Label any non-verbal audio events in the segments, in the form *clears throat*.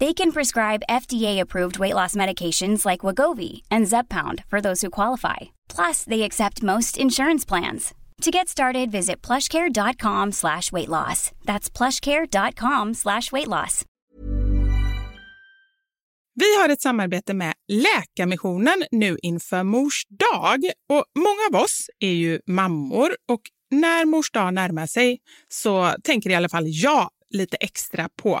They can prescribe FDA-approved weight loss medications like Wagovi and Zeppound for those who qualify. Plus, they accept most insurance plans. To get started, visit plushcare.com slash weight loss. That's plushcare.com slash weight loss. Vi har ett samarbete med Läkarmissionen nu inför Mors dag. Och många av oss är ju mammor och när Mors dag närmar sig så tänker i alla fall jag lite extra på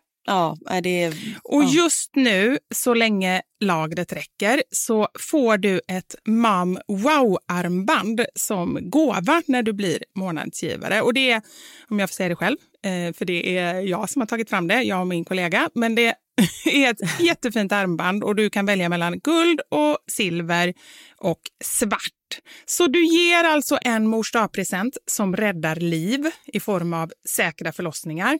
Ja, är det... Och ja. just nu, så länge lagret räcker, så får du ett Mam Wow-armband som gåva när du blir månadsgivare. Och det är, om jag får säga det själv, eh, för det är jag som har tagit fram det, jag och min kollega, men det *laughs* är ett jättefint armband och du kan välja mellan guld och silver och svart. Så du ger alltså en mors present som räddar liv i form av säkra förlossningar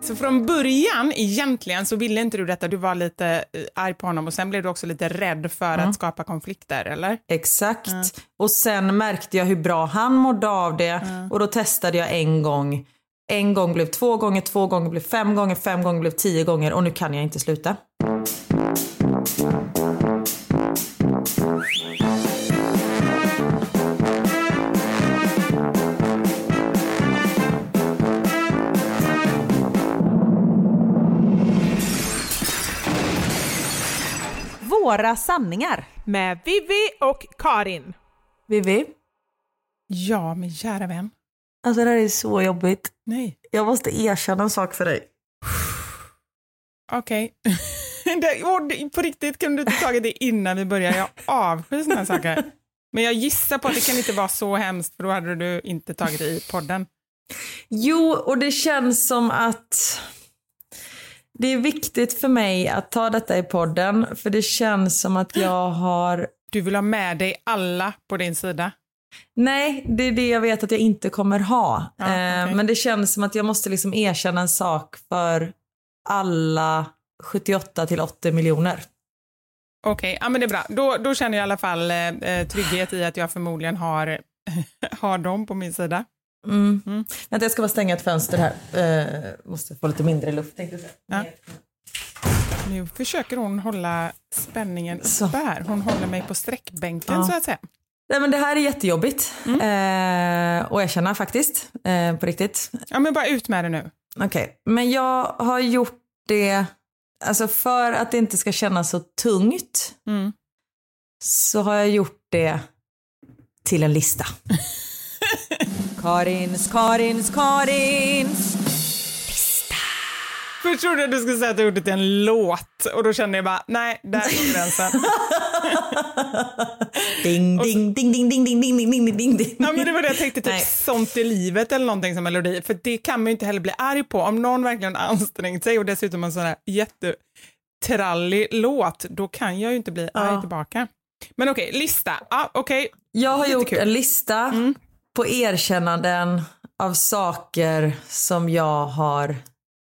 Så från början egentligen så ville inte du detta, du var lite eh, arg på honom och sen blev du också lite rädd för att skapa konflikter, eller? Exakt. Och sen märkte jag hur bra han mådde av det och då testade jag en gång. En gång blev två gånger, två gånger blev fem gånger, fem gånger blev tio gånger och nu kan jag inte sluta. Våra sanningar. Med Vivi och Karin. Vivi? Ja, men kära vän. Alltså det här är så jobbigt. Nej. Jag måste erkänna en sak för dig. Okej. *laughs* Det- På riktigt, kan du inte tagit det innan vi börjar? Jag avskyr här saker. Men jag gissar på att det kan inte vara så hemskt, för då hade du inte tagit det i podden. Jo, och det känns som att det är viktigt för mig att ta detta i podden, för det känns som att jag har... Du vill ha med dig alla på din sida. Nej, det är det jag vet att jag inte kommer ha. Ja, eh, okej. Men det känns som att jag måste liksom erkänna en sak för alla 78 till 80 miljoner. Okej, ja men det är bra. Då, då känner jag i alla fall eh, eh, trygghet i att jag förmodligen har, *laughs* har dem på min sida. Mm. Mm. Vänta, jag ska bara stänga ett fönster här. Eh, måste få lite mindre luft. tänkte. Ja. Nu försöker hon hålla spänningen Så. här. Hon håller mig på sträckbänken Ja. så att säga. Nej, men det här är jättejobbigt Mm. eh, att erkänna faktiskt, eh, på riktigt. Ja men bara ut med det nu. Okej, men jag har gjort det, alltså för att det inte ska kännas så tungt Mm. så har jag gjort det till en lista. *laughs* Karins, Karins, Karins. Först trodde jag du skulle säga att du gjorde det till en låt och då kände jag bara, nej, där går gränsen. *laughs* Ding, ding, ding, ding, ding, ding, ding, ding, ding, ding. Ja men det var det jag tänkte, typ Nej. sånt i livet eller någonting som melodi. För det kan man ju inte heller bli arg på. Om någon verkligen ansträngt sig och dessutom en sån här jättetrallig låt, då kan jag ju inte bli arg Ja. tillbaka. Men okej, lista. Ja, okej. Jag har gjort Jättekul. en lista Mm. På erkännanden av saker som jag har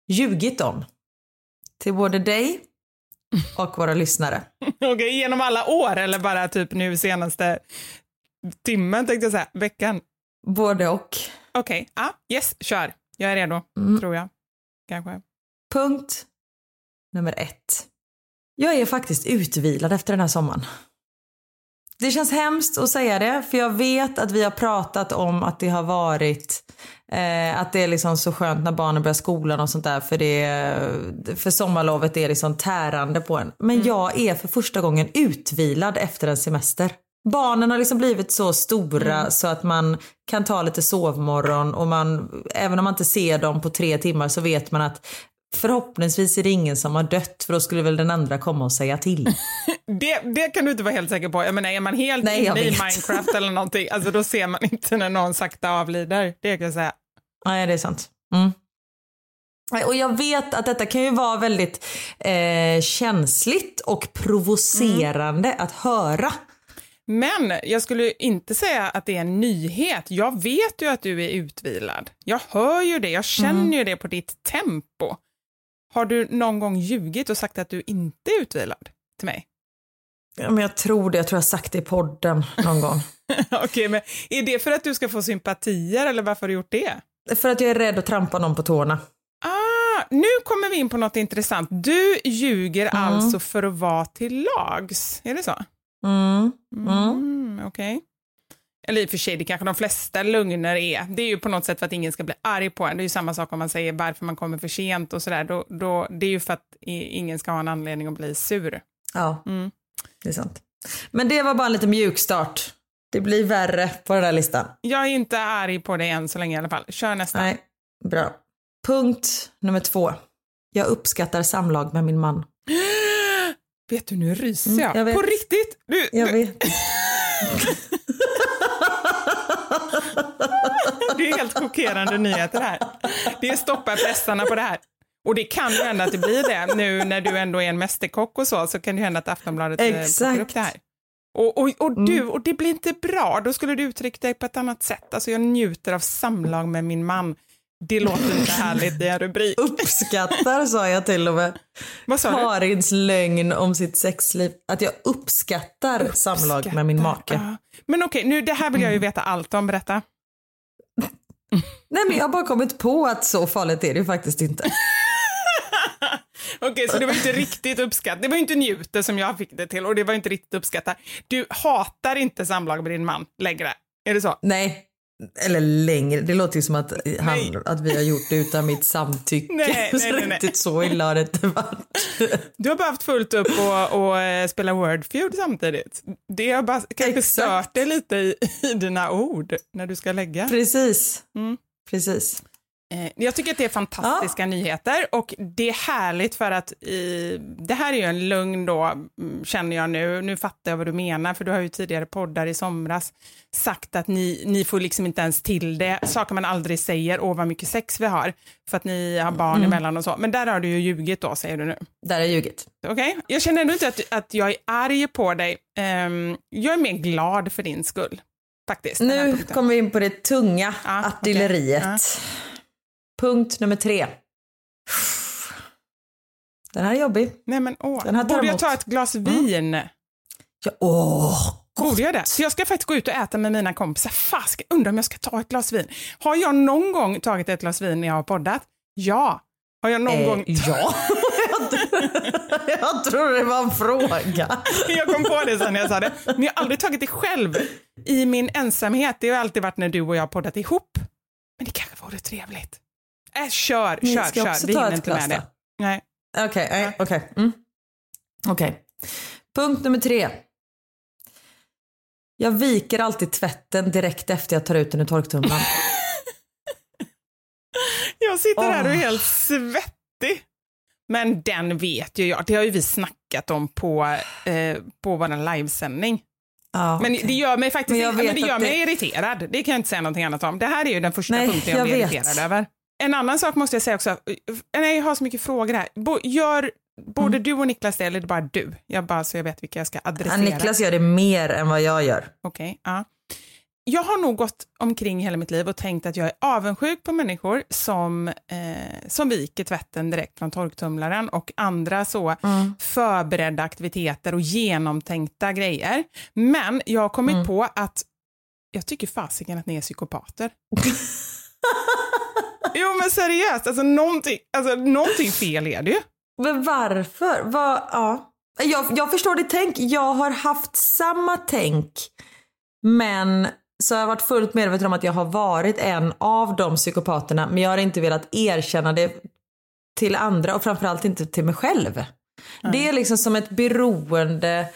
ljugit om. Till både dig och våra lyssnare. *laughs* Okej, genom alla år eller bara typ nu senaste timmen tänkte jag säga, veckan. Både och. Okej, ja, yes, kör. Jag är redo, Mm. tror jag. Kanske. Punkt nummer ett. Jag är faktiskt utvilad efter den här sommaren. Det känns hemskt att säga det, för jag vet att vi har pratat om att det har varit eh, att det är liksom så skönt när barnen börjar skolan och sånt där för, det, för sommarlovet är liksom tärande på en. Men jag är för första gången utvilad efter en semester. Barnen har liksom blivit så stora så att man kan ta lite sovmorgon och man, även om man inte ser dem på tre timmar så vet man att förhoppningsvis är det ingen som har dött för då skulle väl den andra komma och säga till. *laughs* Det, det kan du inte vara helt säker på. Jag menar, är man helt Nej, inne i. Minecraft eller någonting, *laughs* alltså då ser man inte när någon sakta avlider. Det kan jag säga. Nej, det är sant. Mm. Och jag vet att detta kan ju vara väldigt eh, känsligt och provocerande att höra. Men jag skulle inte säga att det är en nyhet. Jag vet ju att du är utvilad. Jag hör ju det, jag känner Mm. ju det på ditt tempo. Har du någon gång ljugit och sagt att du inte är utvilad till mig? Ja, men jag tror det, jag tror jag har sagt det i podden någon gång. *laughs* Okej, men är det för att du ska få sympatier eller varför har du gjort det? För att jag är rädd att trampa någon på tårna. Ah, nu kommer vi in på något intressant. Du ljuger alltså för att vara till lags. Är det så? Mm. Mm. Mm, Okej. Eller i och för sig, det kanske de flesta lögner är. Det är ju på något sätt för att ingen ska bli arg på en. Det är ju samma sak om man säger varför man kommer för sent och sådär. Då, då, det är ju för att ingen ska ha en anledning att bli sur. Ja, Mm. det är sant. Men det var bara en lite mjuk start. Det blir värre på den där listan. Jag är inte arg på dig än så länge i alla fall. Kör nästa. Nej, bra. Punkt nummer två. Jag uppskattar samlag med min man. *gasps* Vet du, nu ryser Mm, jag. jag vet. På riktigt! Du, Jag du, vet. *laughs* det är helt chockerande nyheter här. Det är stoppa pressarna på det här. Och det kan ju hända att det blir det nu när du ändå är en mästerkock och så, så kan det ju hända att Aftonbladet eh, plockar Exakt. upp det här. Och, och, och du, och det blir inte bra, då skulle du uttrycka dig på ett annat sätt. Alltså jag njuter av samlag med min man. Det låter inte härligt i en rubrik. Uppskattar sa jag till och med. Vad sa du? Karins lögn om sitt sexliv. Att jag uppskattar, samlag med min make. Ja. Men okej, nu det här vill jag ju veta allt om, berätta. Nej men jag har bara kommit på att så farligt är det ju faktiskt inte. *laughs* Okej, så det var inte riktigt uppskattat. Det var inte njuter som jag fick det till och det var inte riktigt uppskattat. Du hatar inte samlag med din man längre, är det så? Nej, Eller längre, det låter ju som att, han, att vi har gjort det utan mitt samtycke. *laughs* Nej, nej, nej. Riktigt så illa har det inte varit. Du har bara haft fullt upp och, och eh, spela Wordfeud samtidigt. Det har bara kanske Exakt. stört dig lite i, i dina ord när du ska lägga. Precis. Mm. Precis. Eh, Jag tycker att det är fantastiska nyheter och det är härligt för att i, det här är ju en lugn då, mm, känner jag nu. Nu fattar jag vad du menar, för du har ju tidigare poddar i somras sagt att ni, ni får liksom inte ens till det. Saker man aldrig säger, åh vad mycket sex vi har, för att ni har barn emellan och så. Men där har du ju ljugit då, säger du nu. Där är ljugit. Okej, jag känner ändå inte att, att jag är arg på dig. Ehm, jag är mer glad för din skull, faktiskt. Nu kommer vi in på det tunga Ja, artilleriet. okej. Punkt nummer tre. Den här är jobbig. Nej men åh, Den här borde jag ta ett glas vin? Ja, åh, Borde jag det? Så jag ska faktiskt gå ut och äta med mina kompisar. Fast, undrar om jag ska ta ett glas vin. Har jag någon gång tagit ett glas vin när jag har poddat? Ja. Har jag någon eh, gång... ja. *laughs* jag tror det var en fråga. Jag kom på det sen när jag sa det. Men jag har aldrig tagit det själv i min ensamhet. Det har alltid varit när du och jag har poddat ihop. Men det kanske vore trevligt. Äh, kör, Ni kör, ska kör. också Vi ta hinner ett inte med det. Nej. Okej, nej, okej. Mm. Okej. Punkt nummer tre. Jag viker alltid tvätten direkt efter jag tar ut den ur torktumlaren. *laughs* Jag sitter här och är helt svettig. Men den vet ju jag. Det har ju vi snackat om på, eh, på vår livesändning. Ja, Men det gör mig faktiskt Men jag inte, men vet det gör mig det- irriterad. Det kan jag inte säga någonting annat om. Det här är ju den första Nej, punkten jag, jag blir vet. irriterad över. En annan sak måste jag säga också. Nej, jag har så mycket frågor här. Bo, gör både Mm. du och Niklas det, eller är det bara du? Jag bara så jag vet vilka jag ska Ja, adressera. Niklas gör det mer än vad jag gör. Okej, ja. Jag har nog gått omkring hela mitt liv och tänkt att jag är avundsjuk på människor som, eh, som viker tvätten direkt från torktumlaren och andra så Mm. förberedda aktiviteter och genomtänkta grejer. Men jag har kommit Mm. på att jag tycker fasiken att ni är psykopater. *laughs* jo men seriöst, alltså någonting, alltså någonting fel är det ju. Men varför? Vad, ja. jag, jag förstår ditt tänk. Jag har haft samma tänk. Men så har jag varit fullt medveten om att jag har varit en av de psykopaterna. Men jag har inte velat erkänna det till andra och framförallt inte till mig själv. Det är liksom som ett beroende,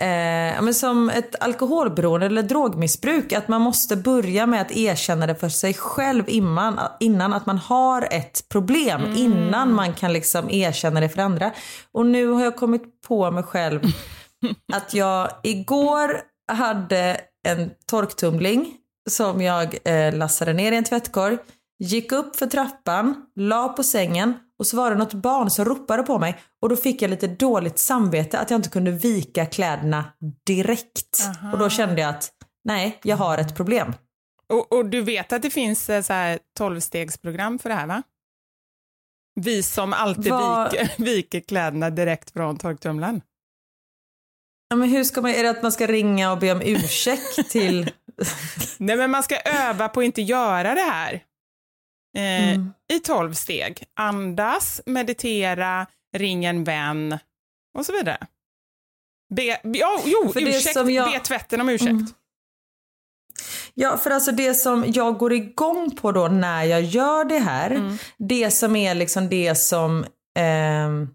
eh, men som ett alkoholberoende eller drogmissbruk. Att man måste börja med att erkänna det för sig själv innan, innan att man har ett problem. Innan man kan liksom erkänna det för andra. Och nu har jag kommit på mig själv *laughs* att jag igår hade en torktumling som jag eh, lassade ner i en tvättkorg, gick upp för trappan, la på sängen och så var det något barn som ropade på mig och då fick jag lite dåligt samvete att jag inte kunde vika kläderna direkt. Och då kände jag att nej, jag har ett problem. Och, och du vet att det finns eh, så här 12-stegsprogram för det här va? Vi som alltid Vad- viker, *laughs* viker kläderna direkt från torktumlaren. Ja, men hur ska man, är det att man ska ringa och be om ursäkt till... *laughs* Nej men man ska öva på att inte göra det här. Eh, Mm. I 12 steg. Andas, meditera, ring en vän och så vidare. Be, ja, jo, För det ursäkt, som jag- be tvätten om ursäkt. Mm. Ja, för alltså det som jag går igång på då när jag gör det här, Mm. det som är liksom det som ehm,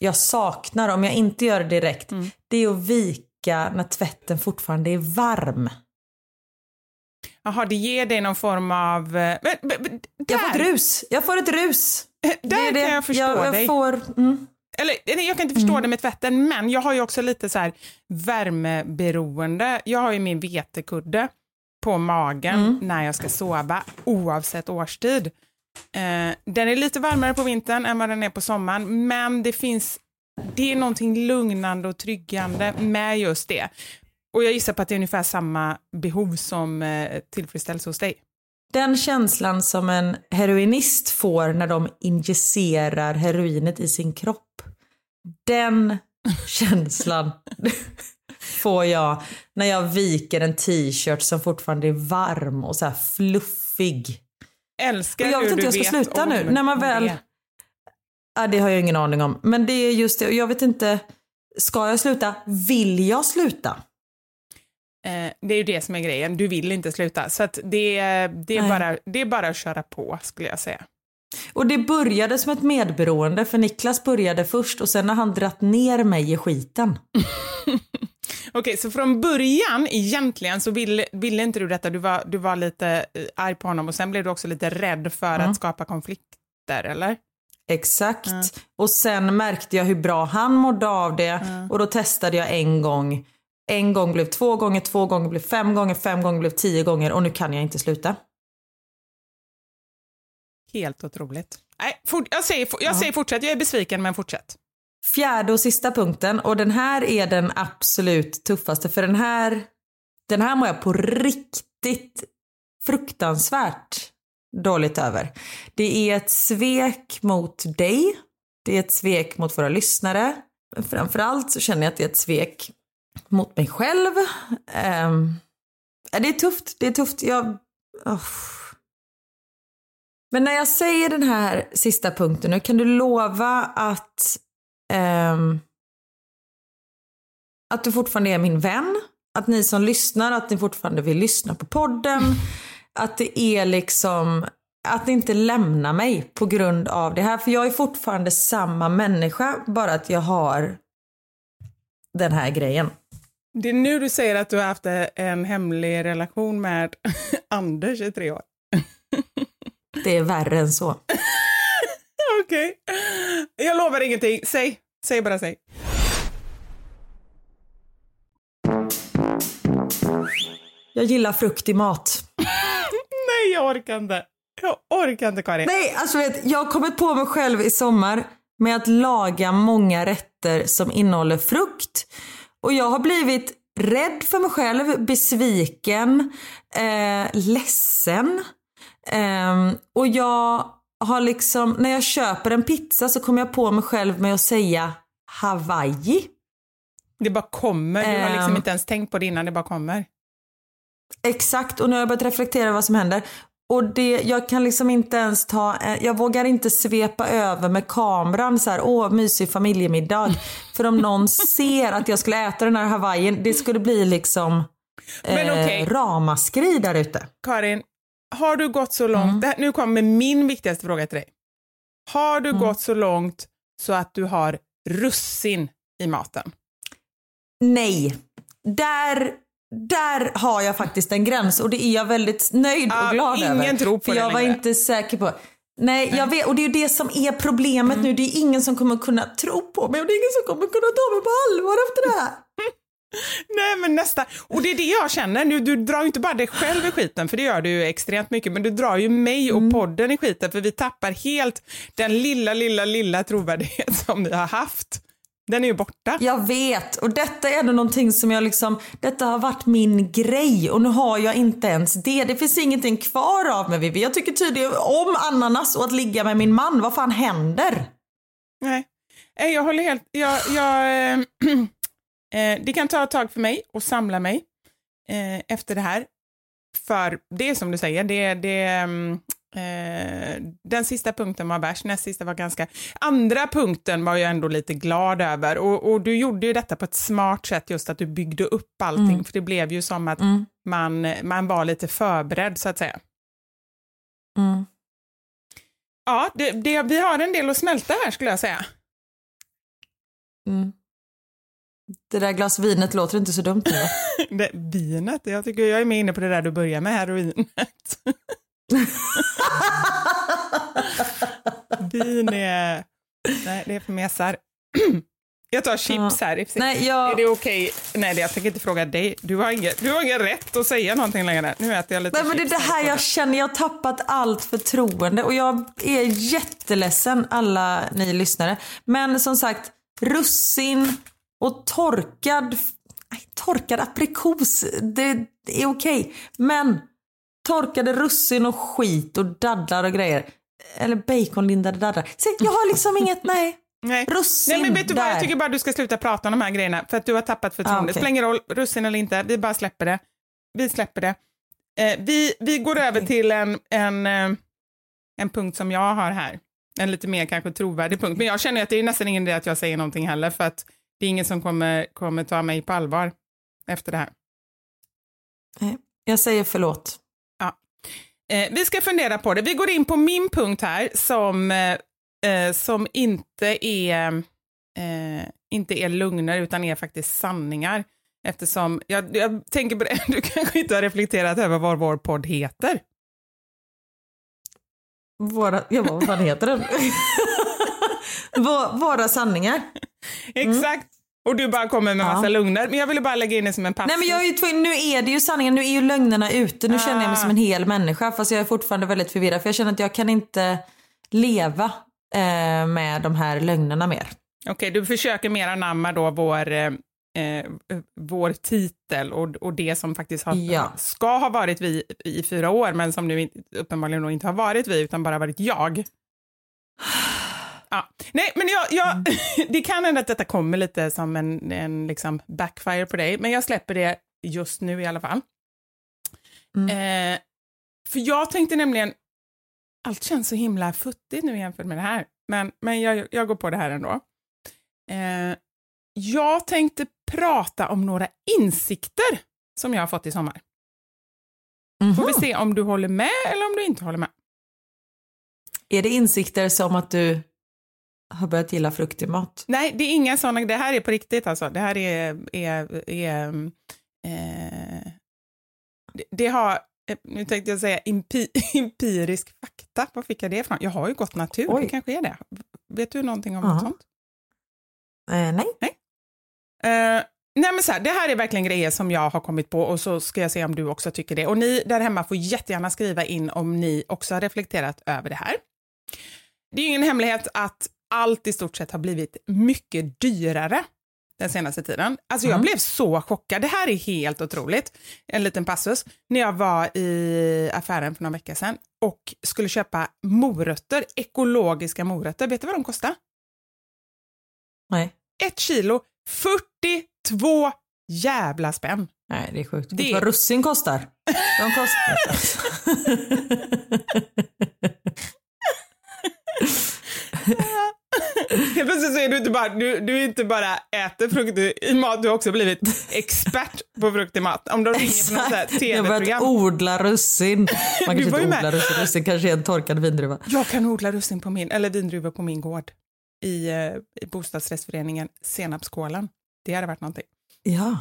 jag saknar om jag inte gör det direkt, Mm. det är att vika när tvätten fortfarande är varm. Jaha, det ger dig någon form av... eh, Men, men, Jag får ett rus. Jag får ett rus. där Det det. kan jag förstå jag, jag dig. Får, mm. Eller nej, jag kan inte förstå Mm. det med tvätten, men jag har ju också lite så här värmeberoende. Jag har ju min vetekudde på magen Mm. när jag ska sova, oavsett årstid. Eh, den är lite varmare på vintern än vad den är på sommaren, men det finns, det är någonting lugnande och tryggande med just det. Och jag gissar på att det är ungefär samma behov som eh, tillfredsställs hos dig. Den känslan som en heroinist får när de injicerar heroinet i sin kropp. Den *laughs* känslan får jag när jag viker en t-shirt som fortfarande är varm och så här fluffig. Älskar Och jag vet inte hur jag ska sluta om nu. När man väl... det. Ja, det har jag ingen aning om. Men det är just det. Jag vet inte. Ska jag sluta? Vill jag sluta? Eh, det är ju det som är grejen, du vill inte sluta. Så att det, det, är bara, det är bara att köra på skulle jag säga. Och det började som ett medberoende för Niklas började först och sen har han dratt ner mig i skiten. *laughs* Okej, okay, så från början egentligen så ville, ville inte du detta, du var, du var lite eh, arg på honom och sen blev du också lite rädd för mm. att skapa konflikter, eller? Exakt. Mm. Och sen märkte jag hur bra han mådde av det mm. och då testade jag en gång. En gång blev två gånger, två gånger blev fem gånger, fem gånger blev tio gånger och nu kan jag inte sluta. Helt otroligt. Nej, for, jag, säger, jag säger fortsätt, jag är besviken men fortsätt. Fjärde och sista punkten och den här är den absolut tuffaste för den här, den här mår jag på riktigt fruktansvärt dåligt över. Det är ett svek mot dig. Det är ett svek mot våra lyssnare. Men framförallt så känner jag att det är ett svek mot mig själv. Um, det är tufft. Det är tufft. Jag... Oh. Men när jag säger den här sista punkten nu, kan du lova att um, att du fortfarande är min vän? Att ni som lyssnar, att ni fortfarande vill lyssna på podden? *laughs* att det är liksom att inte lämna mig på grund av det här. För jag är fortfarande samma människa, bara att jag har den här grejen. Det är nu du säger att du har haft en hemlig relation med *laughs* Anders i tre år. *laughs* det är värre än så. *laughs* Okej. Okay. Jag lovar ingenting. Säg. Säg bara säg. Jag gillar frukt i mat. Nej, jag orkar inte. Jag orkar inte Karin. Nej, alltså vet, jag har kommit på mig själv i sommar med att laga många rätter som innehåller frukt. Och jag har blivit rädd för mig själv, besviken, eh, ledsen. Eh, och jag har liksom, när jag köper en pizza så kommer jag på mig själv med att säga Hawaii. Det bara kommer, du har liksom um, inte ens tänkt på det innan, det bara kommer. Exakt, och nu har jag börjat reflektera vad som händer. Och det, jag kan liksom inte ens ta, eh, jag vågar inte svepa över med kameran så här, åh mysig familjemiddag. För om någon *laughs* ser att jag skulle äta den här hawaiien, det skulle bli liksom Men okay. eh, ramaskri där ute. Karin, har du gått så långt, mm. nu kommer min viktigaste fråga till dig. Har du mm. gått så långt så att du har russin i maten? Nej. Där där har jag faktiskt en gräns och det är jag väldigt nöjd och glad ingen över. Ingen tror på För det jag var längre. inte säker på. Nej, jag vet och det är ju det som är problemet mm. nu. Det är ingen som kommer kunna tro på mig och det är ingen som kommer kunna ta mig på allvar efter det här. *laughs* Nej men nästa, och det är det jag känner nu, du drar ju inte bara dig själv i skiten, för det gör du ju extremt mycket, men du drar ju mig och mm. podden i skiten, för vi tappar helt den lilla, lilla, lilla trovärdighet *laughs* som vi har haft. Den är ju borta. Jag vet och detta är ändå någonting som jag liksom, detta har varit min grej och nu har jag inte ens det. Det finns ingenting kvar av mig Vivi. Jag tycker tydligen om ananas och att ligga med min man. Vad fan händer? Nej, jag håller helt, jag, jag äh, äh, *clears throat* det kan ta ett tag för mig att samla mig äh, efter det här. För det är som du säger, det, det, mm, Eh, den sista punkten var värst, näst sista var ganska... Andra punkten var jag ändå lite glad över och, och du gjorde ju detta på ett smart sätt just att du byggde upp allting mm. för det blev ju som att mm. man, man var lite förberedd så att säga. Mm. Ja, det, det, vi har en del att smälta här skulle jag säga. Mm. Det där glas vinet låter inte så dumt nu *laughs* det, Vinet? Jag tycker jag är med inne på det där du börjar med, heroinet. *laughs* *laughs* Vin är... Nej, det är för mesar. *clears throat* Jag tar chips här. Nej, jag... Är det okej? Okay? Nej, jag tänker inte fråga dig. Du har, ingen, du har ingen rätt att säga någonting längre. Nu äter jag lite Nej, men Det är det här jag känner. Jag har tappat allt förtroende och jag är jätteledsen alla ni lyssnare. Men som sagt, russin och torkad, torkad aprikos, det är okej. Okay. Men torkade russin och skit och dadlar och grejer. Eller baconlindade dadlar. Så jag har liksom *laughs* inget, nej. Nej. Russin Nej men vet du vad, jag tycker bara du ska sluta prata om de här grejerna för att du har tappat förtroende. Ah, okay. Det spelar ingen roll, russin eller inte, vi bara släpper det. Vi släpper det. Eh, vi, vi går okay. över till en, en, eh, en punkt som jag har här. En lite mer kanske trovärdig punkt. Men jag känner att det är nästan ingen idé att jag säger någonting heller för att det är ingen som kommer, kommer ta mig på allvar efter det här. Nej, Jag säger förlåt. Eh, vi ska fundera på det. Vi går in på min punkt här som, eh, eh, som inte, är, eh, inte är lögner utan är faktiskt sanningar. Eftersom, jag, jag tänker på det, *laughs* du kanske inte har reflekterat över vad vår podd heter. Våra, ja, vad fan heter den? *laughs* *laughs* Vå- Våra sanningar. Exakt. Och du bara kommer med Ja. massa lögner. Men jag ville bara lägga in det som en passus. Nej men jag är ju tvungen, nu är det ju sanningen, nu är ju lögnerna ute. Nu känner jag mig som en hel människa fast jag är fortfarande väldigt förvirrad för jag känner att jag kan inte leva eh, med de här lögnerna mer. Okej, du försöker mer anamma då vår, eh, eh, vår titel och, och det som faktiskt har, Ja. ska ha varit vi i fyra år, men som nu uppenbarligen inte har varit vi, utan bara varit jag. Ja. Nej, men jag, jag, *laughs* det kan hända att detta kommer lite som en, en liksom backfire på dig, men jag släpper det just nu i alla fall. Eh, för jag tänkte nämligen, allt känns så himla futtigt nu jämfört med det här, men, men jag, jag går på det här ändå. Eh, jag tänkte prata om några insikter som jag har fått i sommar. Får vi se om du håller med eller om du inte håller med. Är det insikter som att du har börjat gilla fruktig mat? Nej, det är inga sådana, det här är på riktigt alltså. Det här är, är, är eh, det, det har, eh, nu tänkte jag säga impi, *laughs* empirisk fakta, var fick jag det ifrån? Jag har ju gått natur, Oj. det kanske är det. Vet du någonting om Ja. något sånt? Eh, nej. Eh, nej men så här, det här är verkligen grejer som jag har kommit på och så ska jag se om du också tycker det. Och ni där hemma får jättegärna skriva in om ni också har reflekterat över det här. Det är ingen hemlighet att allt i stort sett har blivit mycket dyrare den senaste tiden. Alltså jag blev så chockad. Det här är helt otroligt. En liten passus. När jag var i affären för några veckor sedan och skulle köpa morötter, ekologiska morötter. Vet du vad de kostar? Nej. Ett kilo, 42 jävla spänn. Nej, det är sjukt. Vet Det- du vad russin kostar? De kostar... *laughs* *laughs* Helt plötsligt så är du inte bara, du, du inte bara äter frukt i mat, du har också blivit expert på frukt i mat. Om de ringer från något här Jag har börjat tv-program. odla russin. Man kanske inte odlar russin, russin kanske är en torkad vindruva. Jag kan odla russin på min, eller vindruvor på min gård i, eh, i bostadsrättsföreningen Senapskålen. Det hade varit någonting. Ja,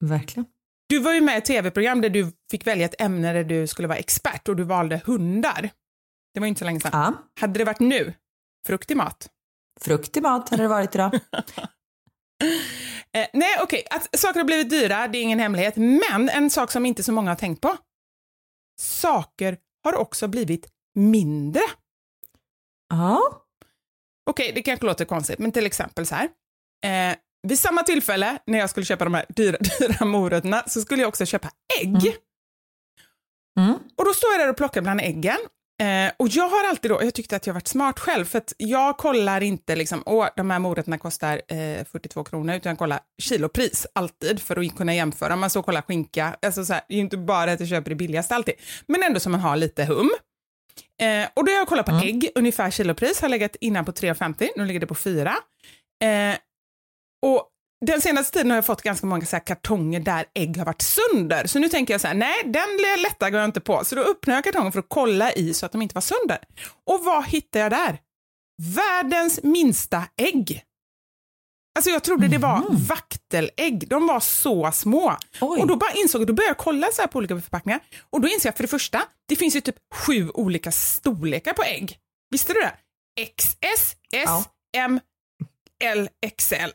verkligen. Du var ju med i ett tv-program där du fick välja ett ämne där du skulle vara expert och du valde hundar. Det var ju inte så länge sedan. Ja. Hade det varit nu? Frukt i mat? Frukt i mat hade det varit idag. *laughs* Eh, nej, okej, att saker har blivit dyra, det är ingen hemlighet, men en sak som inte så många har tänkt på. Saker har också blivit mindre. Ja. Okej, det kanske låter konstigt, men till exempel så här. Eh, vid samma tillfälle när jag skulle köpa de här dyra, *laughs* dyra morötterna så skulle jag också köpa ägg. Mm. Och då står jag där och plockar bland äggen. Eh, och jag har alltid då, jag tyckte att jag varit smart själv, för att jag kollar inte liksom, åh, de här morötterna kostar eh, 42 kronor, utan jag kollar kilopris alltid för att kunna jämföra. Man så kollar skinka, alltså så här, det är ju inte bara att jag köper det billigaste alltid, men ändå så man har lite hum. Eh, och då har jag kollat på ägg, ungefär kilopris, har legat innan på 3,50, nu ligger det på 4. Eh, och den senaste tiden har jag fått ganska många så här kartonger där ägg har varit sönder. Så nu tänker jag så här, nej, den lätta går jag inte på. Så då öppnar jag kartongen för att kolla i så att de inte var sönder. Och vad hittar jag där? Världens minsta ägg. Alltså jag trodde det var vaktelägg. De var så små. Oj. Och då bara insåg då började jag kolla så här på olika förpackningar. Och då inser jag för det första, det finns ju typ sju olika storlekar på ägg. Visste du det? XS, S, Ja. M, L, XL.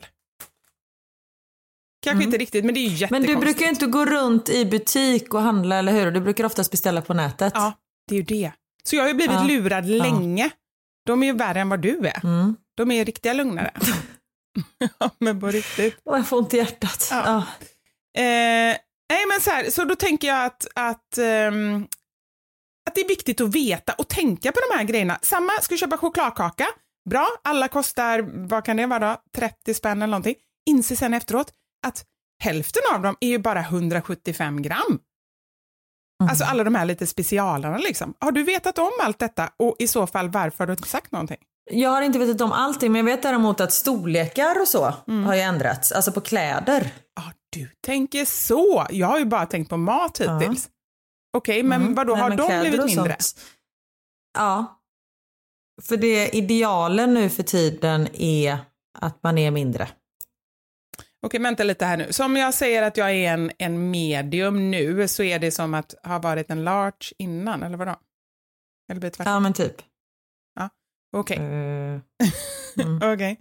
Kanske inte riktigt, men det är ju Men jättekonstigt. du brukar ju inte gå runt i butik och handla, eller hur? Du brukar oftast beställa på nätet. Ja, det är ju det. Så jag har ju blivit Ja. lurad länge. De är ju värre än vad du är. Mm. De är riktiga lugnare. *laughs* *laughs* ja, men på riktigt. Och jag får ont i hjärtat. Ja. Ja. Eh, nej, men så här, så då tänker jag att, att, ehm, att det är viktigt att veta och tänka på de här grejerna. Samma, ska du köpa chokladkaka? Bra, alla kostar, vad kan det vara då? 30 spänn eller någonting. Inse sen efteråt att hälften av dem är ju bara 175 gram. Alltså alla de här lite specialarna liksom. Har du vetat om allt detta och i så fall varför har du inte sagt någonting? Jag har inte vetat om allting men jag vet däremot att storlekar och så Mm. har ju ändrats. Alltså på kläder. Ja, du tänker så. Jag har ju bara tänkt på mat hittills. Okej, men Mm. vadå, Nej, har men de blivit mindre? sånt. Ja. För det idealen nu för tiden är att man är mindre. Okej, vänta lite här nu. Så om jag säger att jag är en, en medium nu så är det som att ha varit en large innan, eller vadå? Eller blir tvärtom? Ja men typ. Okej, Eh, *laughs* okej.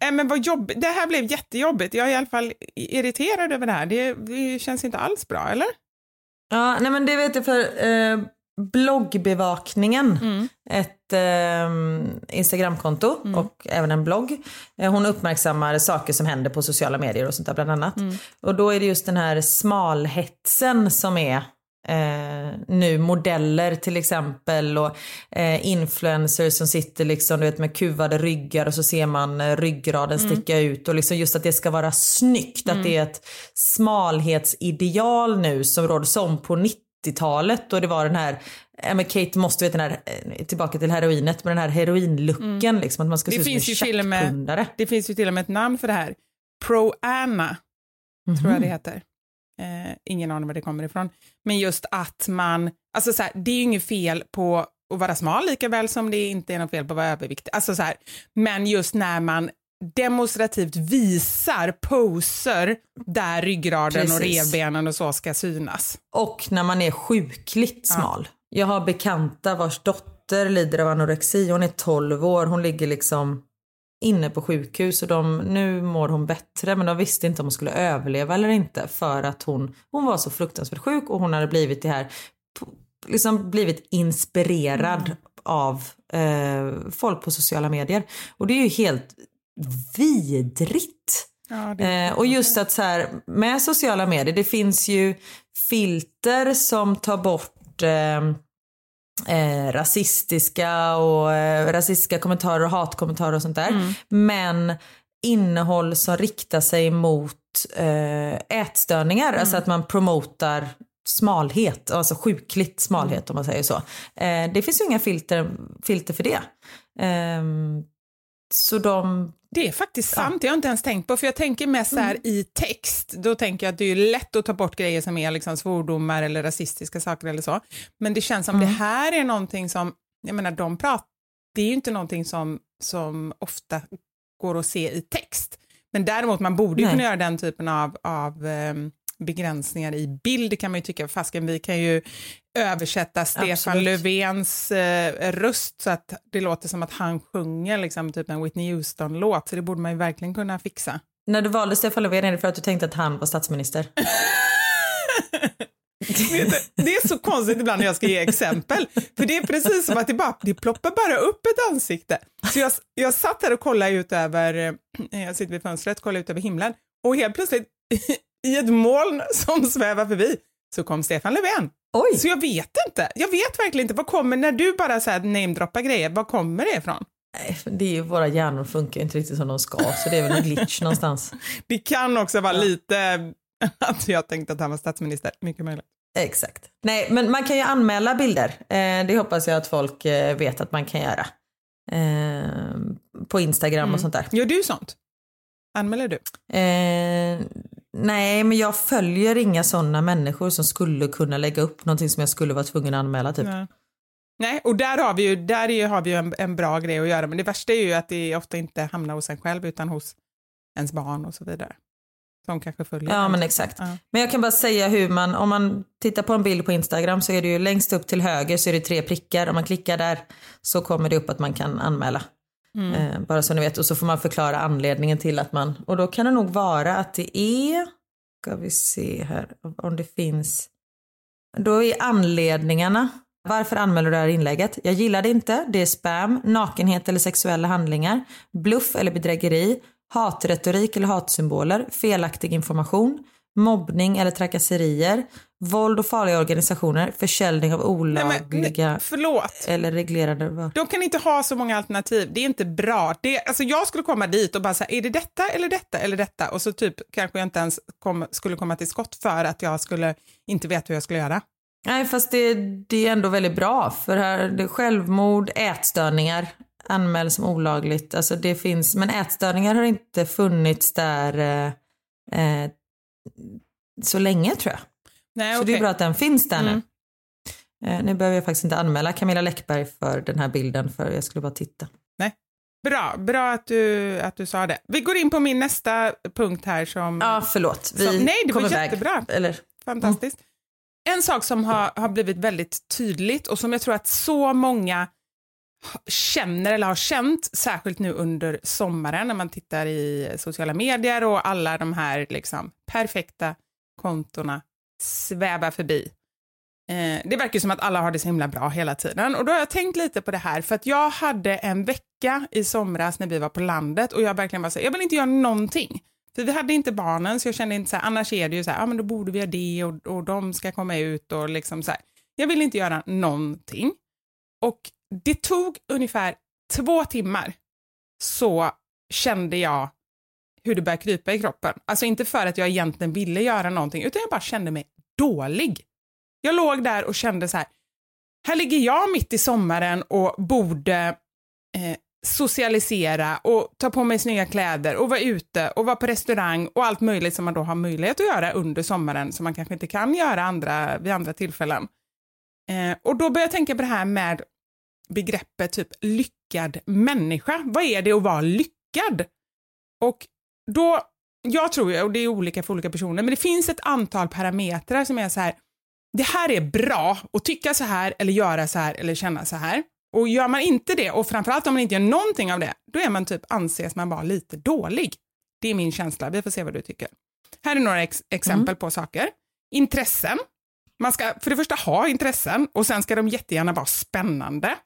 Eh, men vad jobb... Det här blev jättejobbigt. Jag är i alla fall irriterad över det här. Det, det känns inte alls bra, eller? ja, nej men det vet jag för eh, bloggbevakningen, Mm. ett eh, Instagramkonto Mm. och även en blogg. Eh, hon uppmärksammar saker som händer på sociala medier och sånt där bland annat. Mm. Och då är det just den här smalhetsen som är eh, nu modeller till exempel och eh, influencers som sitter liksom du vet med kuvade ryggar och så ser man eh, ryggraden Mm. sticka ut och liksom just att det ska vara snyggt, att det är ett smalhetsideal nu som råder som på 90-talet och det var den här Ja, men Kate måste vet den här, eh, tillbaka till heroinet, med den här heroinlooken liksom, att man ska Mm. Det se ut finns som en med-. Det finns ju till och med ett namn för det här. Pro-Anna, Mhm. tror jag det heter. Eh, ingen aning var det kommer ifrån. Men just att man, alltså så här, det är ju inget fel på att vara smal lika väl som det inte är något fel på att vara överviktig. Alltså så här, men just när man demonstrativt visar poser där ryggraden och Precis. revbenen och så ska synas. Och när man är sjukligt Ja. smal. Jag har bekanta vars dotter lider av anorexi. Hon är 12 år. Hon ligger liksom inne på sjukhus och de, nu mår hon bättre men de visste inte om hon skulle överleva eller inte för att hon, hon var så fruktansvärt sjuk och hon hade blivit det här, liksom blivit inspirerad av eh, folk på sociala medier. Och det är ju helt vidrigt. Ja, det, Eh, och just att så här, med sociala medier, det finns ju filter som tar bort eh, eh, rasistiska och eh, rasistiska kommentarer och hatkommentarer och sånt där. Men innehåll som riktar sig mot eh, ätstörningar, alltså att man promotar smalhet, alltså sjukligt smalhet om man säger så. Eh, det finns ju inga filter, filter för det. Ehm, så de Det är faktiskt sant, jag har inte ens tänkt på, för jag tänker mest så Mm. här i text, då tänker jag att det är lätt att ta bort grejer som är liksom svordomar eller rasistiska saker eller så. Men det känns som Mm. det här är någonting som, jag menar de pratar, det är ju inte någonting som, som ofta går att se i text. Men däremot man borde ju kunna göra den typen av, av ehm, begränsningar i bild kan man ju tycka, fasken vi kan ju översätta Stefan Absolut. Löfvens eh, röst så att det låter som att han sjunger liksom typ en Whitney Houston-låt, så det borde man ju verkligen kunna fixa. När du valde Stefan Löfven är det för att du tänkte att han var statsminister? *laughs* Det är så konstigt ibland när jag ska ge exempel, för det är precis som att det, bara, det ploppar bara upp ett ansikte. Så jag, jag satt här och kollade ut över, eh, jag sitter vid fönstret, kollar ut över himlen och helt plötsligt i ett moln *laughs* som svävar förbi så kom Stefan Löfven. Oj! Så jag vet inte, jag vet verkligen inte, vad kommer, när du bara så här namedroppar grejer, var kommer det ifrån? Nej, det är ju, våra hjärnor funkar inte riktigt som de ska så det är väl en glitch *laughs* någonstans. Det kan också vara lite *laughs* att jag tänkte att han var statsminister, mycket möjligt. Exakt. Nej, men man kan ju anmäla bilder. Eh, det hoppas jag att folk eh, vet att man kan göra. Eh, på Instagram och sånt där. Gör du sånt? Anmäler du? Nej, men jag följer inga sådana människor som skulle kunna lägga upp någonting som jag skulle vara tvungen att anmäla typ. Nej. Nej, och där har vi ju, där har vi ju en, en bra grej att göra, men det värsta är ju att det ofta inte hamnar hos en själv utan hos ens barn och så vidare. Som kanske följer. Ja men exakt. Ja. Men jag kan bara säga hur man, om man tittar på en bild på Instagram så är det ju längst upp till höger så är det tre prickar. Om man klickar där så kommer det upp att man kan anmäla. Mm. Eh, bara så ni vet. Och så får man förklara anledningen till att man, och då kan det nog vara att det är, ska vi se här om det finns, då är anledningarna varför anmäler du det här inlägget? Jag gillar det inte. Det är spam, nakenhet eller sexuella handlingar, bluff eller bedrägeri, hatretorik eller hatsymboler, felaktig information, mobbning eller trakasserier, våld och farliga organisationer, försäljning av Nej, olagliga nej, förlåt. eller reglerade. De kan inte ha så många alternativ. Det är inte bra. Det, alltså jag skulle komma dit och bara säga, är det detta eller detta eller detta? Och så typ kanske jag inte ens kom, skulle komma till skott för att jag skulle inte veta hur jag skulle göra. Nej, fast det, det är ändå väldigt bra. För här, det är självmord, ätstörningar anmäls som olagligt. Alltså det finns, men ätstörningar har inte funnits där eh, eh, så länge tror jag. Nej, Så det är bra att den finns där Mm. nu. Eh, nu behöver jag faktiskt inte anmäla Camilla Läckberg för den här bilden för jag skulle bara titta. Bra, bra att du, att du sa det. Vi går in på min nästa punkt här som... Ja, förlåt. Vi Så- nej, det var jättebra. Eller, Fantastiskt. En sak som har, har blivit väldigt tydligt och som jag tror att så många känner eller har känt, särskilt nu under sommaren när man tittar i sociala medier och alla de här liksom, perfekta kontona svävar förbi. Eh, det verkar som att alla har det så himla bra hela tiden och då har jag tänkt lite på det här för att jag hade en vecka i somras när vi var på landet och jag verkligen var så här, jag vill inte göra någonting. För vi hade inte barnen så jag kände inte så här, annars är det ju så här, ja men då borde vi göra det och, och de ska komma ut och liksom så här. Jag vill inte göra någonting. Och det tog ungefär två timmar så kände jag hur det började krypa i kroppen. Alltså inte för att jag egentligen ville göra någonting utan jag bara kände mig dålig. Jag låg där och kände så här, här ligger jag mitt i sommaren och borde eh, socialisera och ta på mig snygga kläder och vara ute och vara på restaurang och allt möjligt som man då har möjlighet att göra under sommaren som man kanske inte kan göra andra, vid andra tillfällen. Eh, och då började jag tänka på det här med begreppet typ lyckad människa. Vad är det att vara lyckad? Och då, jag tror ju, och det är olika för olika personer, men det finns ett antal parametrar som är så här, det här är bra att tycka så här eller göra så här eller känna så här. Och gör man inte det, och framförallt om man inte gör någonting av det, då är man typ, anses man vara lite dålig. Det är min känsla, vi får se vad du tycker. Här är några ex exempel på saker. Intressen. Man ska för det första ha intressen och sen ska de jättegärna vara spännande.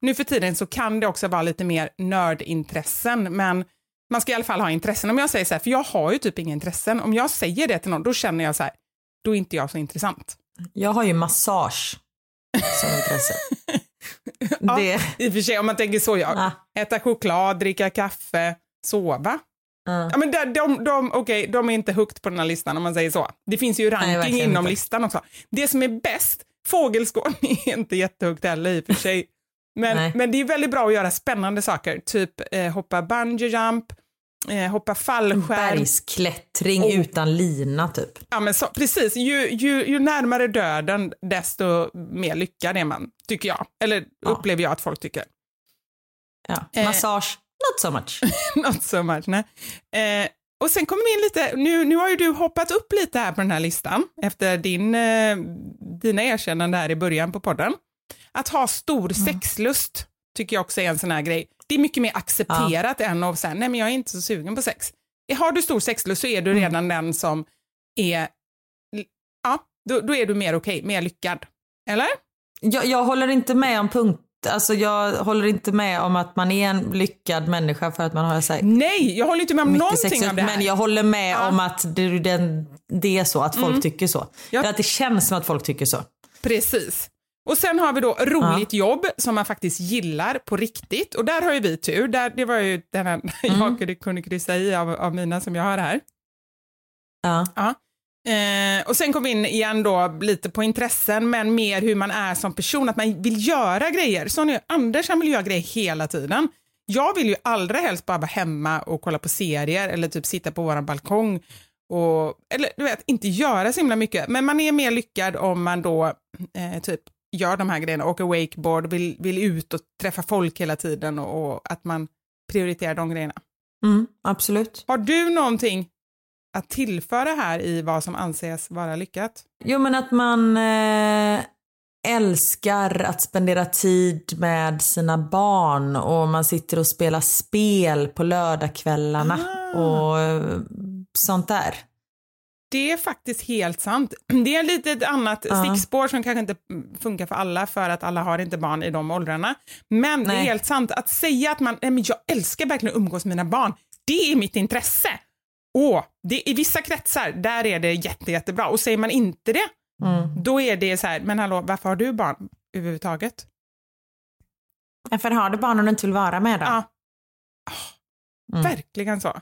Nu för tiden så kan det också vara lite mer nördintressen, men man ska i alla fall ha intressen. Om jag säger så här, för jag har ju typ inga intressen, om jag säger det till någon, då känner jag så här, då är inte jag så intressant. jag har ju massage som intresse. *laughs* Ja, det, I och för sig, om man tänker så, ja. ah, Äta choklad, dricka kaffe, sova. ah. Ja, men de, de, de, okej, de är inte högt på den här listan om man säger så. Det finns ju ranking verkligen inom inte. listan också. Det som är bäst, fågelskådning *laughs* är inte jättehögt heller i och för sig. Men, Nej. men det är väldigt bra att göra spännande saker, typ eh, hoppa bungee jump, eh, hoppa fallskärm. Bergsklättring Oh. utan lina typ. Ja, men så, precis, ju, ju, ju närmare döden desto mer lyckad är man, tycker jag. Eller Ja. upplever jag att folk tycker. Ja. Eh. Massage, not so much. *laughs* Not so much, nej. Eh, och sen kommer vi in lite, nu, nu har ju du hoppat upp lite här på den här listan efter din, eh, dina erkännanden här i början på podden. Att ha stor sexlust tycker jag också är en sån här grej. Det är mycket mer accepterat än att säga, nej men jag är inte så sugen på sex. Har du stor sexlust så är du redan den som är, ja, då, då är du mer okej, mer lyckad. Eller? Jag, jag håller inte med om punkt. Alltså jag håller inte med om att man är en lyckad människa för att man har här Nej, jag håller inte med om någonting sexlust. av det här. Men jag håller med Ja. om att det, den, det är så, att folk tycker så. Ja. Att det känns som att folk tycker så. Precis. Och sen har vi då roligt jobb som man faktiskt gillar på riktigt. Och där har ju vi tur. Där, det var ju den här *laughs* jag kunde, kunde kryssa i av, av mina som jag har här. Ja. Ja. Eh, och sen kom vi in igen då lite på intressen men mer hur man är som person, att man vill göra grejer. Så nu, Anders han vill göra grejer hela tiden. Jag vill ju allra helst bara vara hemma och kolla på serier eller typ sitta på våran balkong och, eller du vet, inte göra så himla mycket. Men man är mer lyckad om man då eh, typ gör de här grejerna, åker wakeboard, vill, vill ut och träffa folk hela tiden och, och att man prioriterar de grejerna. Mm, absolut. Har du någonting att tillföra här i vad som anses vara lyckat? Jo men att man eh, älskar att spendera tid med sina barn och man sitter och spelar spel på lördagskvällarna Ah. och eh, sånt där. Det är faktiskt helt sant. *clears throat* Det är lite ett annat Ja. stickspår som kanske inte funkar för alla för att alla har inte barn i de åldrarna. Men det är Nej. helt sant att säga att man, nej men jag älskar verkligen att umgås med mina barn. Det är mitt intresse. Åh, det, i vissa kretsar, där är det jätte, jättebra. Och säger man inte det, Mm. då är det så här, men hallå, varför har du barn överhuvudtaget? Varför har du barn om du inte vill vara med dem? Ja. Mm. Verkligen så.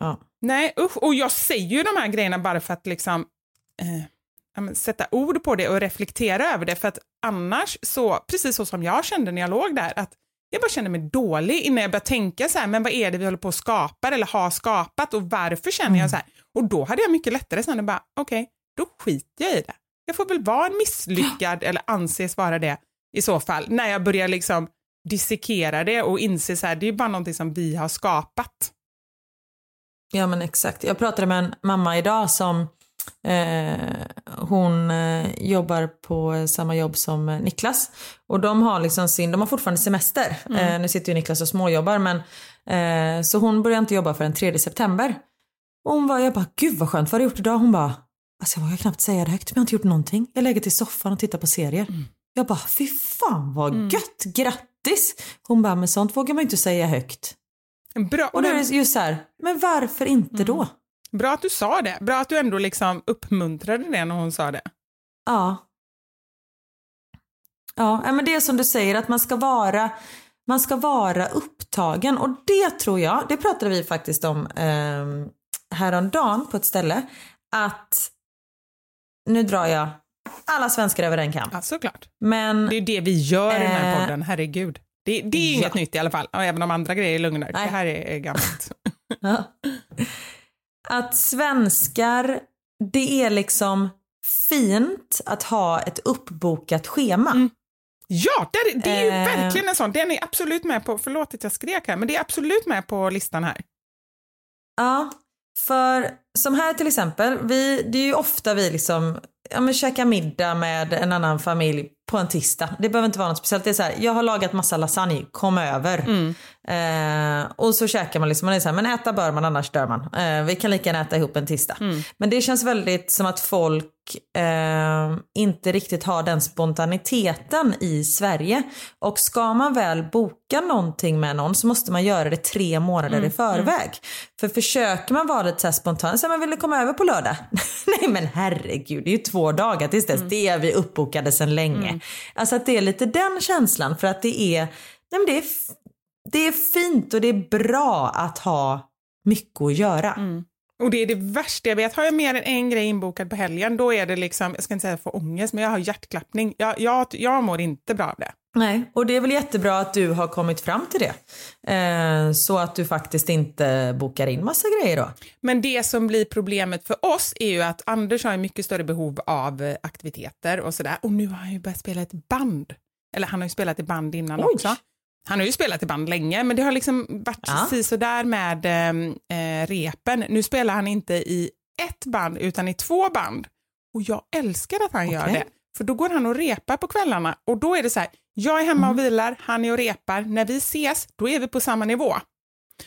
Ja. Nej, usch. Och jag säger ju de här grejerna bara för att liksom eh, sätta ord på det och reflektera över det. För att annars så, precis så som jag kände när jag låg där, att jag bara kände mig dålig innan jag började tänka så här, men vad är det vi håller på att skapa eller har skapat och varför känner jag så här? Och då hade jag mycket lättare sen att bara, okej, okay, då skiter jag i det. Jag får väl vara en misslyckad *gasps* eller anses vara det i så fall, när jag börjar liksom dissekera det och inse så här, det är bara någonting som vi har skapat. Ja men exakt. Jag pratade med en mamma idag som eh, hon eh, jobbar på samma jobb som Niklas. Och de har liksom sin, de har fortfarande semester. Mm. Eh, nu sitter ju Niklas och småjobbar men eh, så hon börjar inte jobba förrän 3 september. Och hon var, jag bara, gud vad skönt, vad har du gjort idag? Hon bara, alltså jag vågar knappt säga det högt, men jag har inte gjort någonting. Jag legat i soffan och tittat på serier. Mm. Jag bara, fy fan vad mm. gött, grattis! Hon bara, men sånt vågar man ju inte säga högt. Bra, och då är det just så här, men varför inte mm. då? Bra att du sa det. Bra att du ändå liksom uppmuntrade det när hon sa det. Ja. Ja, men det är som du säger att man ska vara, man ska vara upptagen och det tror jag, det pratade vi faktiskt om eh, häromdagen på ett ställe, att nu drar jag alla svenskar över en kam. Ja, såklart. Men, det är det vi gör i den här eh, podden, herregud. Det, det är inget nytt i alla fall, även om andra grejer är lögner. Det här är, är gammalt. *laughs* ja. Att svenskar, det är liksom fint att ha ett uppbokat schema. Mm. Ja, det, det är ju eh. verkligen en sån. Den är absolut med på, förlåt att jag skrek här, men det är absolut med på listan här. Ja, för som här till exempel, vi, det är ju ofta vi liksom ja, men käka middag med en annan familj på en tisdag. Det behöver inte vara något speciellt. Det är så här, jag har lagat massa lasagne, kom över. Mm. Eh, och så käkar man liksom, man är så här, men äta bör man annars dör man. Eh, vi kan lika gärna äta ihop en tisdag. Mm. Men det känns väldigt som att folk eh, inte riktigt har den spontaniteten i Sverige. Och ska man väl boka någonting med någon så måste man göra det tre månader mm. i förväg. Mm. För försöker man vara lite så här spontan, så här, man vill komma över på lördag? *laughs* Nej men herregud, det är ju två dagar tills dess. Mm. Det är vi uppbokade sedan länge. Mm. Alltså att det är lite den känslan för att det är, nej men det är, det är fint och det är bra att ha mycket att göra. Mm. Och det är det värsta jag vet. Har jag mer än en grej inbokad på helgen, då är det liksom, jag ska inte säga få ångest, men jag har hjärtklappning. Jag, jag, jag mår inte bra av det. Nej, och det är väl jättebra att du har kommit fram till det. Eh, så att du faktiskt inte bokar in massa grejer då. Men det som blir problemet för oss är ju att Anders har mycket större behov av eh, aktiviteter och sådär. Och nu har han ju börjat spela ett band. Eller han har ju spelat i band innan Oj. också. Han har ju spelat i band länge, men det har liksom varit ja. sådär med ehm, eh, repen. Nu spelar han inte i ett band, utan i två band. Och jag älskar att han okay. gör det. För då går han och repar på kvällarna och då är det så här, jag är hemma och mm. vilar, han är och repar. När vi ses, då är vi på samma nivå.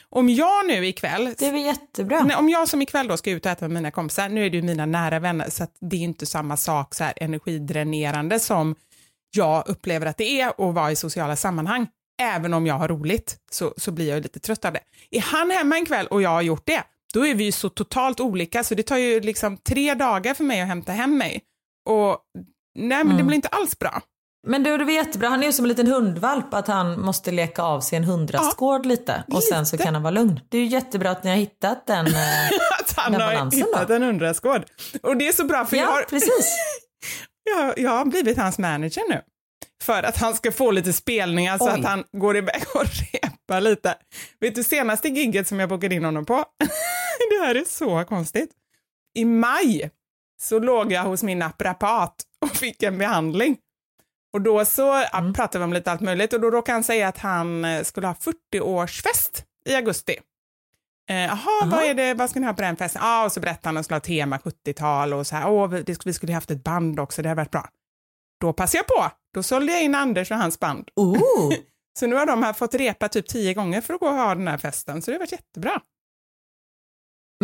Om jag nu ikväll... Det är väl jättebra. Om jag som ikväll då ska ut och äta med mina kompisar, nu är det ju mina nära vänner, så det är inte samma sak så här energidränerande som jag upplever att det är att vara i sociala sammanhang. Även om jag har roligt så, så blir jag lite trött av det. Är han hemma en kväll och jag har gjort det, då är vi så totalt olika så det tar ju liksom tre dagar för mig att hämta hem mig. Och nej men mm. det blir inte alls bra. Men du, det var jättebra. Han är ju som en liten hundvalp att han måste leka av sig en hundrastgård ja, lite och lite. sen så kan han vara lugn. Det är ju jättebra att ni har hittat den, *laughs* eh, att han den har hittat då. en hundrastgård. Och det är så bra för ja, jag har... precis. *laughs* jag, jag har blivit hans manager nu. För att han ska få lite spelningar så att han går iväg *laughs* och repar lite. Vet du senaste gigget som jag bokade in honom på? *laughs* det här är så konstigt. I maj så låg jag hos min naprapat och fick en behandling. Och då så mm. pratade vi om lite allt möjligt och då råkade han säga att han eh, skulle ha 40-årsfest i augusti. Eh, jaha, eh, vad, är det, vad ska ni ha på den festen? Ah, och så berättade han att skulle ha tema 70-tal och så här, åh, vi, vi skulle haft ett band också, det hade varit bra. Då passade jag på, då sålde jag in Anders och hans band. Oh. *laughs* så nu har de här fått repa typ tio gånger för att gå och ha den här festen, så det har varit jättebra.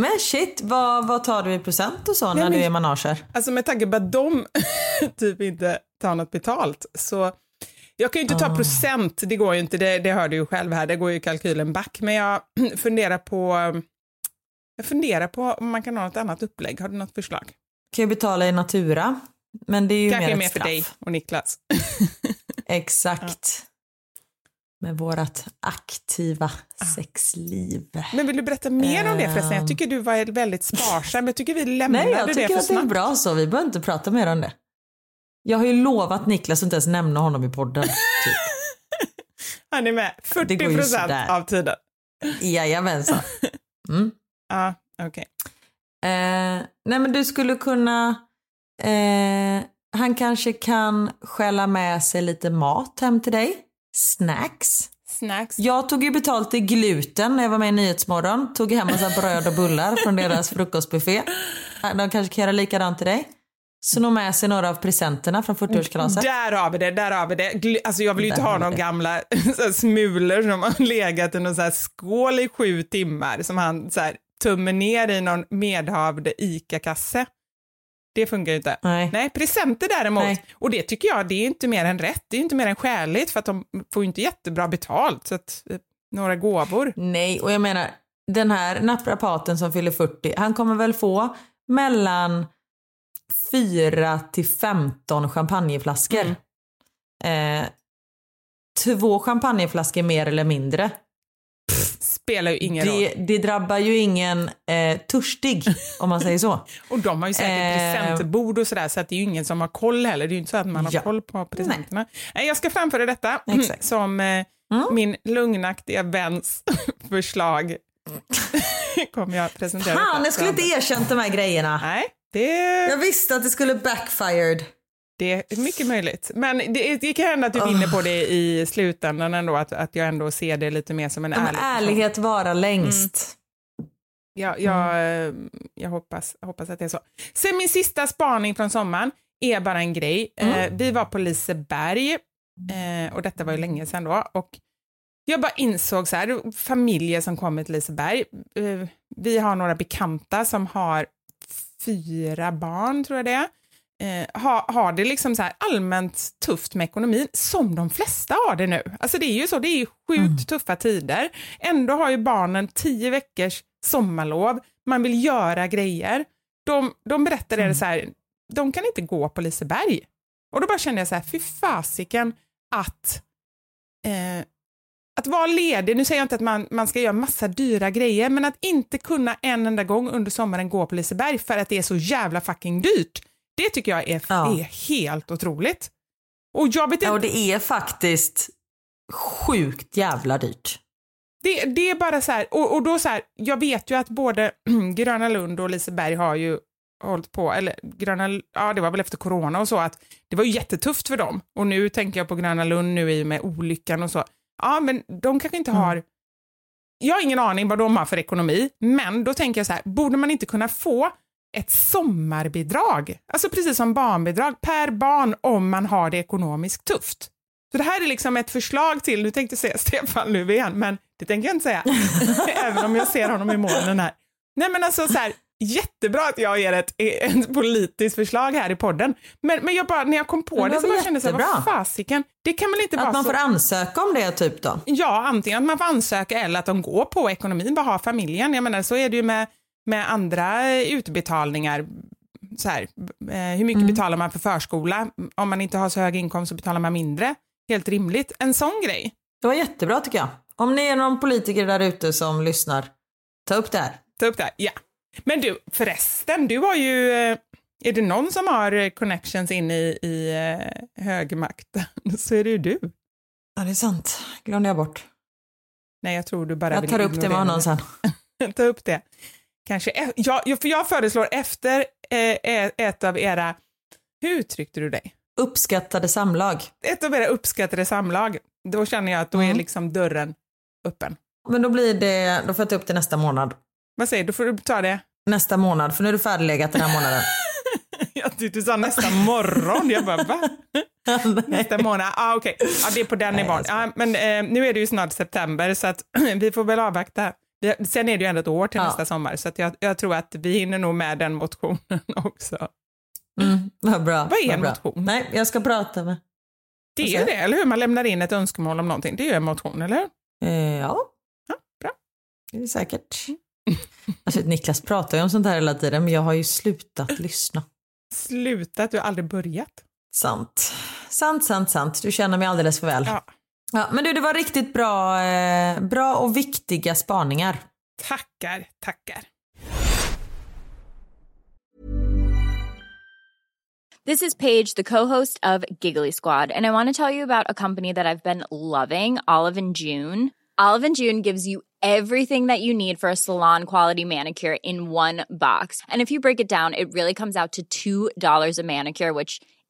Men shit, vad, vad tar du i procent och så när men, du är manager? Alltså med tanke på att de *laughs* typ inte tar något betalt så jag kan ju inte ta ah. procent, det går ju inte, det, det hör du ju själv här, det går ju kalkylen back, men jag *clears throat* funderar på jag funderar på om man kan ha något annat upplägg, har du något förslag? Kan ju betala i natura, men det är ju Kanske mer, mer för dig och Niklas. *laughs* *laughs* Exakt. Ja med vårt aktiva ah. sexliv. Men vill du berätta mer om det förresten? Jag tycker du var väldigt sparsam. Jag tycker vi lämnade det för snabbt. Nej, jag tycker att det är bra så. Vi behöver inte prata mer om det. Jag har ju lovat Niklas att inte ens nämna honom i podden. Typ. *laughs* Han är med 40 procent av tiden. Jajamensan. Mm. Ja, okej. Okay. Eh, nej men du skulle kunna... Eh, han kanske kan skälla med sig lite mat hem till dig. Snacks. Snacks. Jag tog ju betalt i gluten när jag var med i Nyhetsmorgon. Tog hem massa bröd och bullar från deras frukostbuffé. De kanske kan göra likadant till dig. Sno med sig några av presenterna från 40-årskalaset. Där har vi det, där har vi det. Alltså jag vill ju inte ha några gamla *laughs* smulor som har legat i någon så här skål i sju timmar som han så här, tummer ner i någon medhavd ICA-kasse. Det funkar ju inte. Nej. Nej, presenter däremot. Nej. Och det tycker jag, det är inte mer än rätt. Det är inte mer än skäligt för att de får ju inte jättebra betalt. Så att, eh, några gåvor. Nej, och jag menar den här naprapaten som fyller 40, han kommer väl få mellan 4 till 15 champagneflaskor. Mm. Eh, två champagneflaskor mer eller mindre. Spelar ju ingen roll. Det, det drabbar ju ingen eh, törstig om man säger så. *laughs* Och de har ju säkert Eh. presentbord och sådär så att det är ju ingen som har koll heller. Det är ju inte så att man har Ja. koll på presenterna. Nej. jag ska framföra detta Exakt. som eh, min lugnaktiga väns *laughs* förslag. *laughs* kommer jag presentera. Fan, jag skulle inte erkänt de här grejerna. Nej, det, Jag visste att det skulle backfired. Det är mycket möjligt. Men det, det kan hända att du vinner på det i slutändan ändå, att, att jag ändå ser det lite mer som en Ja, men ärlig person. ärlighet vara längst. Jag, jag, eh, jag hoppas, hoppas att det är så. Sen min sista spaning från sommaren är bara en grej. Eh, vi var på Liseberg eh, och detta var ju länge sedan då. Och jag bara insåg så här, familjer som kommer till Liseberg. Eh, vi har några bekanta som har fyra barn, tror jag det är. Eh, har, har det liksom så allmänt tufft med ekonomin, som de flesta har det nu. Alltså det är ju så, det är ju sjukt tuffa tider. Ändå har ju barnen tio veckors sommarlov, man vill göra grejer. De, de berättade det så här, de kan inte gå på Liseberg. Och då bara kände jag så här, fy fasiken att eh, att vara ledig, nu säger jag inte att man, man ska göra massa dyra grejer, men att inte kunna en enda gång under sommaren gå på Liseberg för att det är så jävla fucking dyrt. Det tycker jag är, Ja. är helt otroligt. Och jag vet inte, Ja, och det är faktiskt sjukt jävla dyrt. det, det är bara så här, och, och då så här, jag vet ju att både *clears throat* Gröna Lund och Liseberg har ju hållit på, eller Gröna, ja det var väl efter corona och så, att det var ju jättetufft för dem. Och nu tänker jag på Gröna Lund nu i och med olyckan och så. Ja, men de kanske inte har, jag har ingen aning vad de har för ekonomi, men då tänker jag så här, borde man inte kunna få ett sommarbidrag, alltså precis som barnbidrag per barn om man har det ekonomiskt tufft. Så det här är liksom ett förslag till, nu tänkte jag säga Stefan Löfven, men det tänker jag inte säga, *laughs* även om jag ser honom i molnen här. Nej men alltså så här, jättebra att jag ger ett, ett politiskt förslag här i podden, men, men jag bara, när jag kom på det det så bara kände jag så vad fasiken, det kan väl inte vara Att man så... får ansöka om det typ då. Ja, antingen att man får ansöka eller att de går på ekonomin, vad har familjen? Jag menar, så är det ju med, med andra utbetalningar. Så här, eh, hur mycket betalar man för förskola? Om man inte har så hög inkomst så betalar man mindre. Helt rimligt. En sån grej. Det var jättebra tycker jag. Om ni är någon politiker där ute som lyssnar, ta upp det här. Ta upp det här. Ja. Men du, förresten, du har ju... eh, Är det någon som har connections in i, i eh, högmakten *laughs* så är det ju du. Ja, det är sant. Glömde jag bort. Nej, jag tror du bara Jag tar upp det med honom sen. *laughs* ta upp det. Kanske, ja, för jag föreslår efter eh, ett av era, hur uttryckte du dig? Uppskattade samlag. Ett av era uppskattade samlag. Då känner jag att då är Mm. liksom dörren öppen. Men då blir det, då får jag ta upp det nästa månad. Vad säger du? Då får du ta det. Nästa månad, för nu är du färdiglegat den här månaden. *laughs* Jag tyckte du sa nästa morgon. Jag bara, va? *laughs* Nästa månad? Ah, Okej, ja, det är på den nivån. Ja, men eh, nu är det ju snart september så att *clears throat* vi får väl avvakta. Sen är det ju ändå ett år till Ja. nästa sommar så jag, jag tror att vi hinner nog med den motionen *laughs* också. Mm, vad bra. Vad är en bra. motion? Nej, jag ska prata med... Det Vad är det, eller hur? Man lämnar in ett önskemål om någonting. Det är ju en motion, eller hur? Eh, ja, Ja, bra. det är det säkert. *laughs* Alltså, Niklas pratar ju om sånt här hela tiden, men jag har ju slutat *clears throat* lyssna. Slutat, du har aldrig börjat. Sant. Sant, sant, sant. Du känner mig alldeles för väl. Ja. Ja, men du, det var riktigt bra, eh, bra och viktiga spaningar. Tackar, tackar. This is Paige, the co-host of Giggly Squad, and I want to tell you about a company that I've been loving, Olive and June. Olive and June gives you everything that you need for a salon quality manicure in one box. And if you break it down, it really comes out to $2 a manicure, which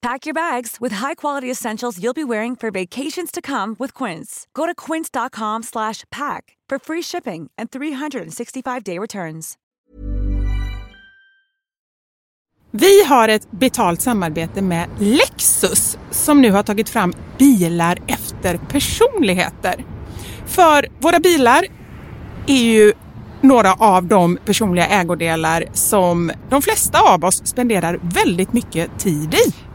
Pack your bags with high-quality essentials you'll be wearing for vacations to come with Quince. Go to quince.com slash pack for free shipping and 365-day returns. Vi har ett betalt samarbete med Lexus som nu har tagit fram bilar efter personligheter. För våra bilar är ju några av de personliga ägodelar som de flesta av oss spenderar väldigt mycket tid i.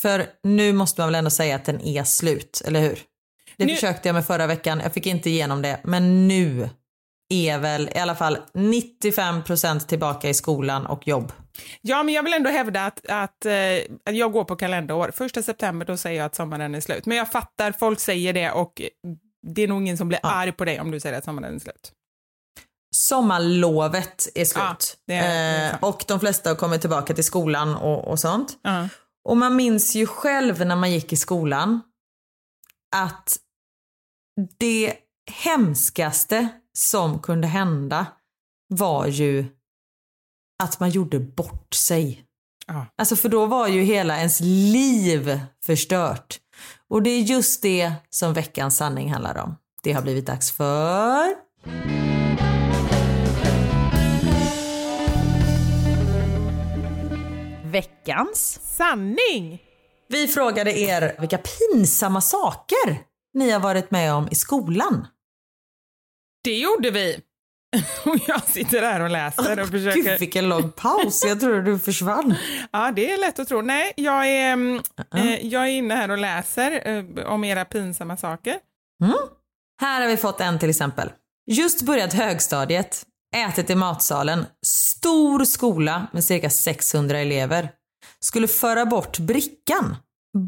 För nu måste man väl ändå säga att den är slut, eller hur? Det nu... försökte jag med förra veckan, jag fick inte igenom det. Men nu är väl i alla fall 95% tillbaka i skolan och jobb. Ja, men jag vill ändå hävda att, att, att jag går på kalenderår. Första september då säger jag att sommaren är slut. Men jag fattar, folk säger det och det är nog ingen som blir ja. arg på dig om du säger att sommaren är slut. Sommarlovet är slut. Ja, är, eh, och de flesta har kommit tillbaka till skolan och, och sånt. Ja. Och man minns ju själv när man gick i skolan att det hemskaste som kunde hända var ju att man gjorde bort sig. Ja. Alltså för då var ju hela ens liv förstört. Och det är just det som veckans sanning handlar om. Det har blivit dags för... Veckans sanning! Vi frågade er vilka pinsamma saker ni har varit med om i skolan. Det gjorde vi. *laughs* Och jag sitter här och läser och försöker... Gud vilken lång paus, jag trodde du försvann. *laughs* ja, det är lätt att tro. Nej, jag är, uh -uh. jag är inne här och läser uh, om era pinsamma saker. Mm. Här har vi fått en till exempel. Just börjat högstadiet, ätit i matsalen, stor skola med cirka 600 elever. Skulle föra bort brickan.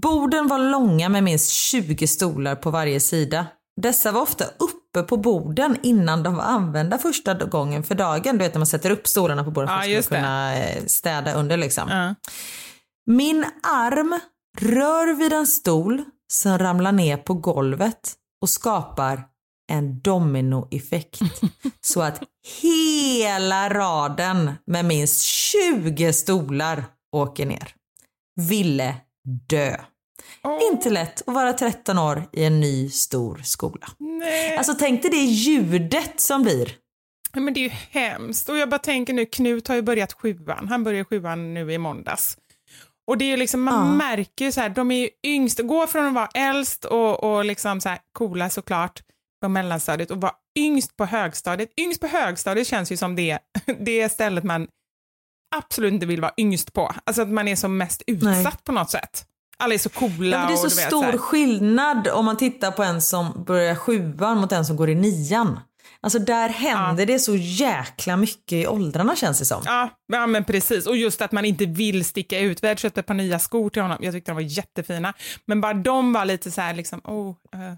Borden var långa med minst 20 stolar på varje sida. Dessa var ofta uppe på borden innan de var använda första gången för dagen. Du vet när man sätter upp stolarna på borden för att kunna eh, städa under liksom. Ja. Min arm rör vid en stol som ramlar ner på golvet och skapar en dominoeffekt *laughs* så att hela raden med minst 20 stolar åker ner. Ville dö. Oh. Inte lätt att vara 13 år i en ny stor skola. Nej. Alltså tänk dig det ljudet som blir. Men det är ju hemskt. Och jag bara tänker nu, Knut har ju börjat sjuan. Han börjar sjuan nu i måndags. Och det är ju liksom, man ja. märker ju så här, de är ju yngst, går från att vara äldst och, och liksom så här coola såklart på mellanstadiet och vara yngst på högstadiet. Yngst på högstadiet känns ju som det, *laughs* det stället man absolut inte vill vara yngst på. Alltså att man är som mest utsatt Nej. på något sätt. Alla är så coola. Ja, det är så och, stor vet, så skillnad om man tittar på en som börjar sjuan mot en som går i nian. Alltså där händer ja. det så jäkla mycket i åldrarna känns det som. Ja, ja men precis. Och just att man inte vill sticka ut. Vi hade köpt ett par nya skor till honom. Jag tyckte de var jättefina. Men bara de var lite så här liksom, oh, uh.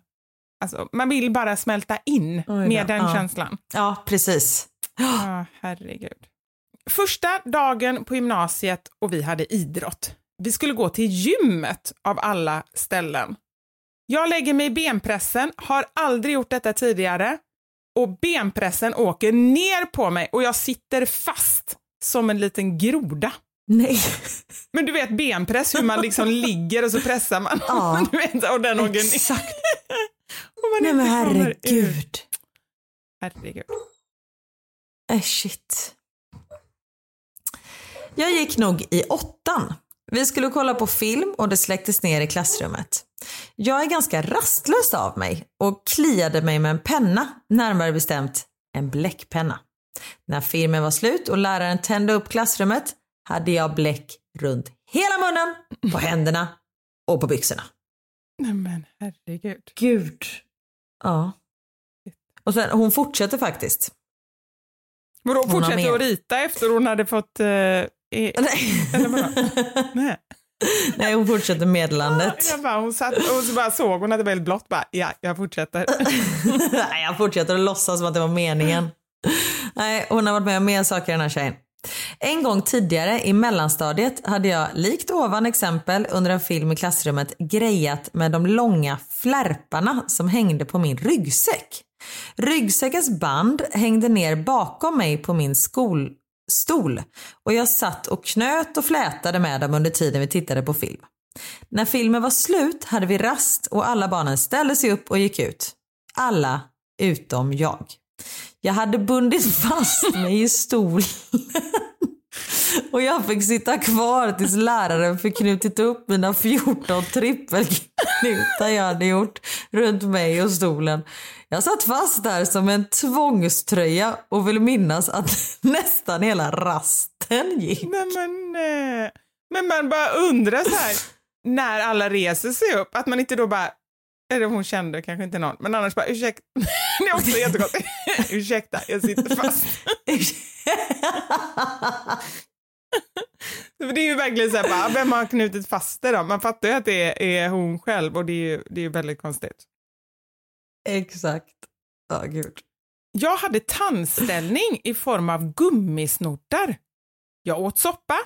Alltså, man vill bara smälta in med den ja. känslan. Ja, precis. Ja, herregud. Första dagen på gymnasiet och vi hade idrott. Vi skulle gå till gymmet av alla ställen. Jag lägger mig i benpressen, har aldrig gjort detta tidigare och benpressen åker ner på mig och jag sitter fast som en liten groda. Nej. *laughs* Men du vet benpress, hur man liksom *laughs* ligger och så pressar man. Ja. *laughs* du vet, och den åker ner. Exakt. Och man Nej men herregud. Herregud. Äh, shit. Jag gick nog i åttan. Vi skulle kolla på film och det släcktes ner i klassrummet. Jag är ganska rastlös av mig och kliade mig med en penna, närmare bestämt en bläckpenna. När filmen var slut och läraren tände upp klassrummet hade jag bläck runt hela munnen, på händerna och på byxorna. Nej men herregud. Gud. Ja. Och sen, hon fortsätter faktiskt. Vadå, Hon har fortsatte mer. att rita efter hon hade fått... Eh, e- *laughs* eller vadå? Nej. Nej, hon fortsätter meddelandet. Jag bara, hon satt, och så bara såg hon att det var helt blått. Bara, ja, jag fortsätter. *laughs* Nej, jag fortsätter att låtsas som att det var meningen. Nej, hon har varit med om mer saker den här tjejen. En gång tidigare i mellanstadiet hade jag likt ovan exempel under en film i klassrummet grejat med de långa flärparna som hängde på min ryggsäck. Ryggsäckens band hängde ner bakom mig på min skolstol och jag satt och knöt och flätade med dem under tiden vi tittade på film. När filmen var slut hade vi rast och alla barnen ställde sig upp och gick ut. Alla utom jag. Jag hade bundit *laughs* fast mig i stolen *laughs* och jag fick sitta kvar tills läraren fick knutit upp mina 14 trippelknutar jag hade gjort runt mig och stolen. Jag satt fast där som en tvångströja och vill minnas att *laughs* nästan hela rasten gick. Nej, men, nej. men man bara undrar så här, när alla reser sig upp, att man inte då bara, eller hon kände kanske inte någon, men annars bara ursäkta, *laughs* det är också jättekonstigt, *laughs* ursäkta, jag sitter fast. *laughs* För det är ju verkligen så här, bara, vem har knutit fast det då? Man fattar ju att det är, är hon själv och det är ju det är väldigt konstigt. Exakt. Ja, gud. Jag hade tandställning i form av gummisnoddar. Jag åt soppa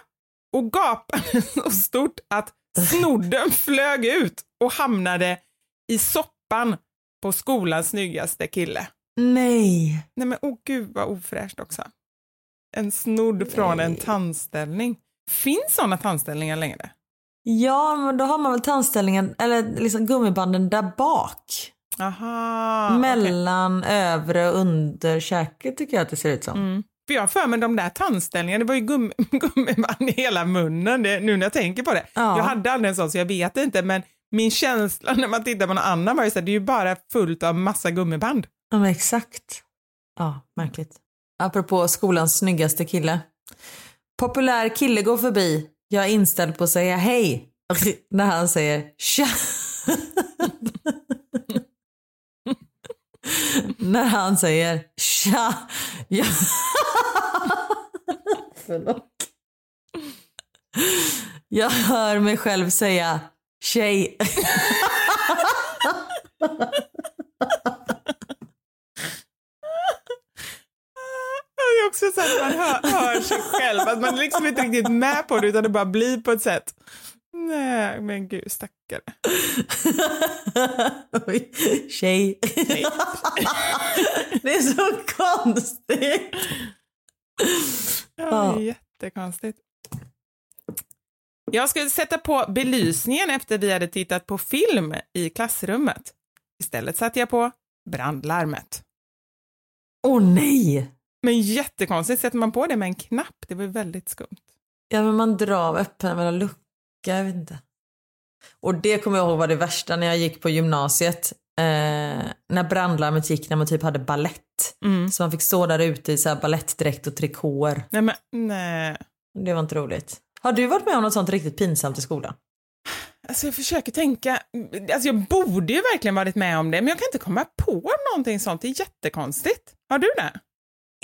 och gapade så stort att snodden flög ut och hamnade i soppan på skolans snyggaste kille. Nej. Nej men åh gud vad ofräscht också. En snodd från en tandställning. Finns sådana tandställningar längre? Ja, men då har man väl tandställningen, eller liksom gummibanden där bak. Aha. Mellan övre och underkäke tycker jag att det ser ut som. Mm. För jag har för mig de där tandställningarna, det var ju gummi, *laughs* gummiband i hela munnen det, nu när jag tänker på det. Ja. Jag hade aldrig en sån så jag vet inte men min känsla när man tittar på någon annan var ju så här, det är ju bara fullt av massa gummiband. Ja, men exakt. Ja, märkligt. Apropå skolans snyggaste kille. Populär kille går förbi. Jag är inställd på att säga hej *laughs* när han säger tja. *laughs* när han säger tja. Jag... *laughs* Förlåt. Jag hör mig själv säga tjej. Det är också så att man hör, hör sig själv, att man liksom inte riktigt med på det utan det bara blir på ett sätt. Nej men gud stackare. Oj, Tjej. det är så konstigt. Ja, det är jättekonstigt. Jag skulle sätta på belysningen efter vi hade tittat på film i klassrummet. Istället satte jag på brandlarmet. Åh nej! Men jättekonstigt, sätter man på det med en knapp? Det var ju väldigt skumt. Ja, men man drar öppna mellan lucka, jag vet inte. Och det kommer jag ihåg var det värsta när jag gick på gymnasiet. Eh, när brandlarmet gick när man typ hade ballett. Mm. Så man fick stå där ute i så här ballettdräkt och trikåer. Nej men nej. Det var inte roligt. Har du varit med om något sånt riktigt pinsamt i skolan? Alltså jag försöker tänka, alltså jag borde ju verkligen varit med om det men jag kan inte komma på någonting sånt, det är jättekonstigt. Har du det?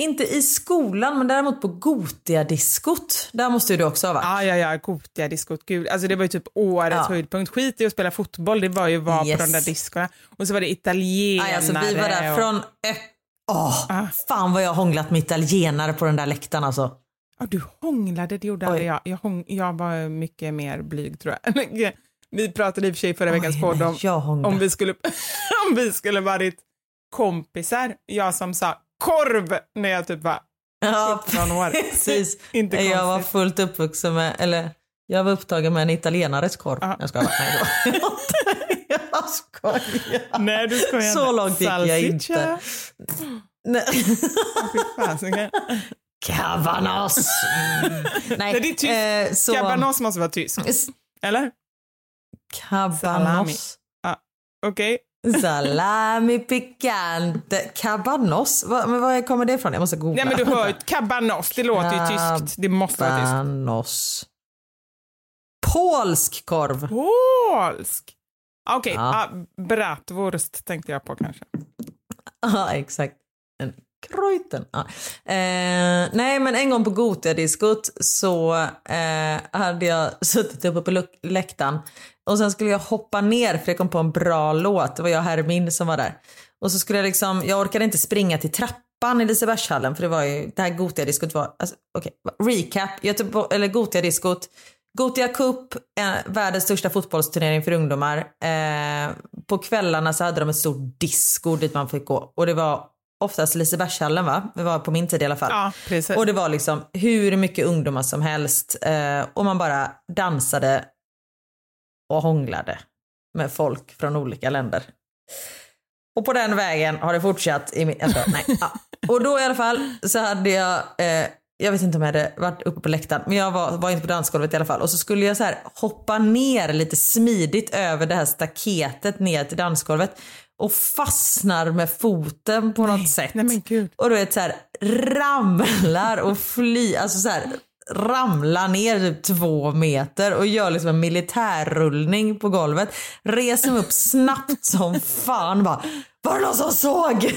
Inte i skolan, men däremot på Gotia-diskot. Där måste ju du också ha varit. Ja, ja, ja, Gotia diskot, gud. Alltså det var ju typ årets Ja. höjdpunkt. Skit i att spela fotboll, det var ju att vara Yes. på de där diskorna. Och så var det italienare. Aj, alltså, vi var där och- från... Åh, Ah. Fan vad jag har hånglat med italienare på den där läktaren alltså. Ja, du hånglade, det gjorde aldrig jag. Jag, hång, jag var mycket mer blyg tror jag. *laughs* Vi pratade i och för sig förra veckans podd om, om vi skulle *laughs* om vi skulle varit kompisar. Jag som sa korv när jag typ var Ja, 17 år. precis. *laughs* Inte jag var konstigt. fullt uppvuxen med, eller jag var upptagen med en italienares korv. Ja. Jag skojar. Nej, jag skojar. Nej, du skojar Så långt gick jag inte. Nej. Cabanos. Mm. Nej, Nej, det är tyst. eh, så... Cabanos måste vara tysk. Eller? Salami. Cabanos. Okej. Salami picante. Cabanos? Va, men var kommer det ifrån? Jag måste googla. Nej men du hör ju, cabanos, det låter ju tyskt. Det måste vara tyskt. Polsk korv. Polsk! Okej, Ja. ah, bratwurst tänkte jag på kanske. Ja, exakt. En Kreuten. Ja. Eh, nej, men en gång på Gotia-diskot så eh, hade jag suttit uppe på läktaren och sen skulle jag hoppa ner för jag kom på en bra låt. Det var jag och Hermin som var där. Och så skulle jag liksom, jag orkade inte springa till trappan i Lisebergshallen för det var ju, det här Gotia-diskot var, alltså, okej, recap, Göteborg, eller Gotia-diskot. Gotia Cup, eh, världens största fotbollsturnering för ungdomar. Eh, på kvällarna så hade de ett stort disco dit man fick gå och det var oftast Lisebergshallen va? Det var på min tid i alla fall. Ja, precis. Och det var liksom hur mycket ungdomar som helst eh, och man bara dansade och hånglade med folk från olika länder. Och på den vägen har det fortsatt i min... Alltså, nej, ja. Och då i alla fall så hade jag, eh, jag vet inte om jag hade varit uppe på läktaren, men jag var, var inte på dansgolvet i alla fall. Och så skulle jag så här hoppa ner lite smidigt över det här staketet ner till dansgolvet och fastnar med foten på något sätt. nej men gud. Och du vet så här ramlar och fly, alltså så här ramlar ner typ två meter och gör liksom en militärrullning på golvet. Reser mig upp snabbt som fan bara var det någon som såg?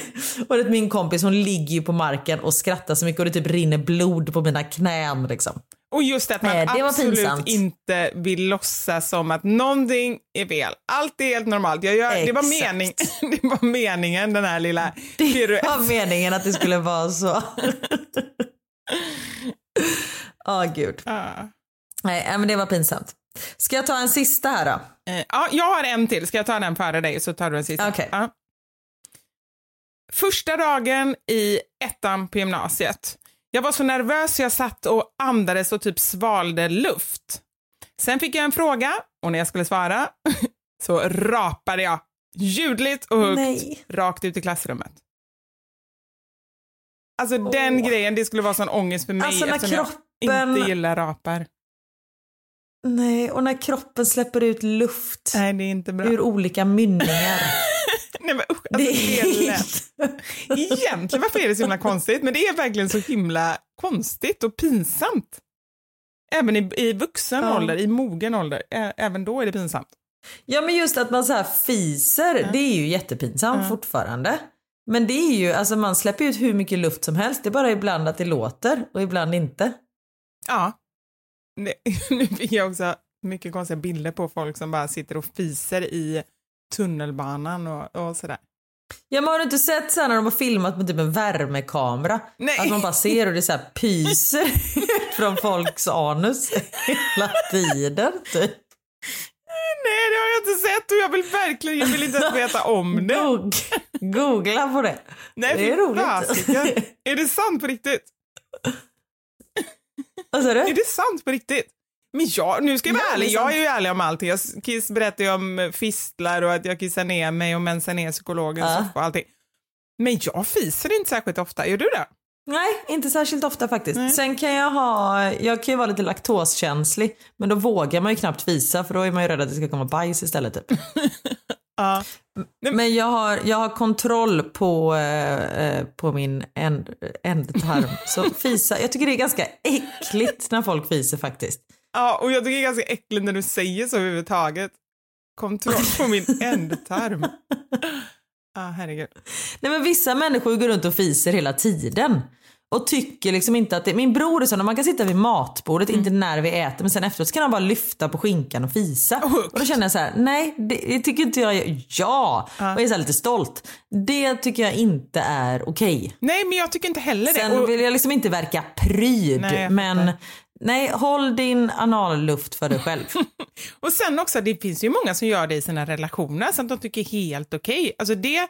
Och det, min kompis hon ligger ju på marken och skrattar så mycket och det typ rinner blod på mina knän liksom. Och just att man Nej, absolut inte vill låtsas som att någonting är fel. Allt är helt normalt. Jag gör, det, var mening, *laughs* det var meningen, den här lilla *laughs* Det piruetten. var meningen att det skulle vara så. *laughs* Åh gud. Ja. Nej men det var pinsamt. Ska jag ta en sista här då? Eh, Ja, jag har en till. Ska jag ta den före dig så tar du den sista? Okej. Ja. Första dagen i ettan på gymnasiet. Jag var så nervös jag satt och andades och typ svalde luft. Sen fick jag en fråga och när jag skulle svara *laughs* så rapade jag ljudligt och högt Nej. rakt ut i klassrummet. Alltså den grejen, det skulle vara sån ångest för mig Alltså, eftersom jag kroppen- inte gillar rapar. Nej, och när kroppen släpper ut luft Nej, det är inte bra. ur olika mynningar. *laughs* *laughs* Nej, men usch, alltså, det är. *laughs* Egentligen, varför är det så himla konstigt? Men det är verkligen så himla konstigt och pinsamt. Även i, i vuxen Ja. ålder, i mogen ålder, ä, även då är det pinsamt. Ja men just att man så här fiser, det är ju jättepinsamt fortfarande. Men det är ju, alltså man släpper ut hur mycket luft som helst. Det är bara ibland att det låter och ibland inte. Ja. *laughs* Nu fick jag också mycket konstiga bilder på folk som bara sitter och fiser i tunnelbanan och, och sådär. Ja men har du inte sett så här när de har filmat med typ en värmekamera? Nej. Att man bara ser och det så här pyser från folks anus hela tiden typ. Nej, det har jag inte sett och jag vill verkligen, jag vill inte ens veta om det. Goog- Googla på det. Nej, det är roligt. fasiken. Är det sant på riktigt? Vad sa Är du? det sant på riktigt? Men jag, nu ska jag vara Ja, ärlig, jag sant. är ju ärlig om allting. Jag kiss berättar ju om fistlar och att jag kissar ner mig och mensar ner psykologen Ja. och allting. Men jag fiser inte särskilt ofta, gör du det? Nej, inte särskilt ofta faktiskt. Nej. Sen kan jag ha, jag kan ju vara lite laktoskänslig, men då vågar man ju knappt visa för då är man ju rädd att det ska komma bajs istället typ. *laughs* Ja. Men jag har, jag har kontroll på, eh, eh, på min änd, ändtarm. Så fisa, jag tycker det är ganska äckligt när folk fiser faktiskt. Ja, och jag tycker det är ganska äckligt när du säger så överhuvudtaget. Kontroll på min *laughs* ändtarm. Ja, *laughs* herregud. Nej men vissa människor går runt och fiser hela tiden. Och tycker liksom inte att det, min bror är sån, man kan sitta vid matbordet, inte när vi äter, men sen efteråt så kan han bara lyfta på skinkan och fisa. Sjukt. Och då känner jag så här: nej det, det tycker inte jag, ja! Och jag är lite stolt. Det tycker jag inte är okej. Nej, men jag tycker inte heller det. Sen Och, vill jag liksom inte verka pryd, Nej, men fattar. Nej, håll din analluft för dig själv. *laughs* och sen också, det finns ju många som gör det i sina relationer som de tycker är helt okej. Alltså det,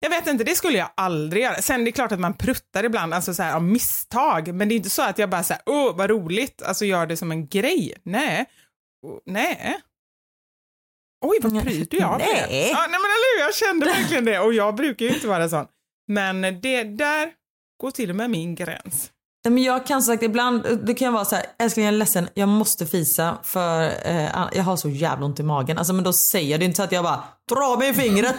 Jag vet inte, det skulle jag aldrig göra. Sen det är klart att man pruttar ibland, alltså så här, av misstag, men det är inte så att jag bara säger åh vad roligt, alltså gör det som en grej. Nej. Oh, nej. Oj, vad pryder jag Nej. Ja, nej men eller hur, jag kände verkligen det och jag brukar ju inte vara sån. Men det där går till och med min gräns. Nej, Men jag kan sagt ibland, det kan vara så här, älskling jag är ledsen, jag måste fisa för eh, jag har så jävla ont i magen. Alltså men då säger jag det inte så att jag bara dra mig i fingret.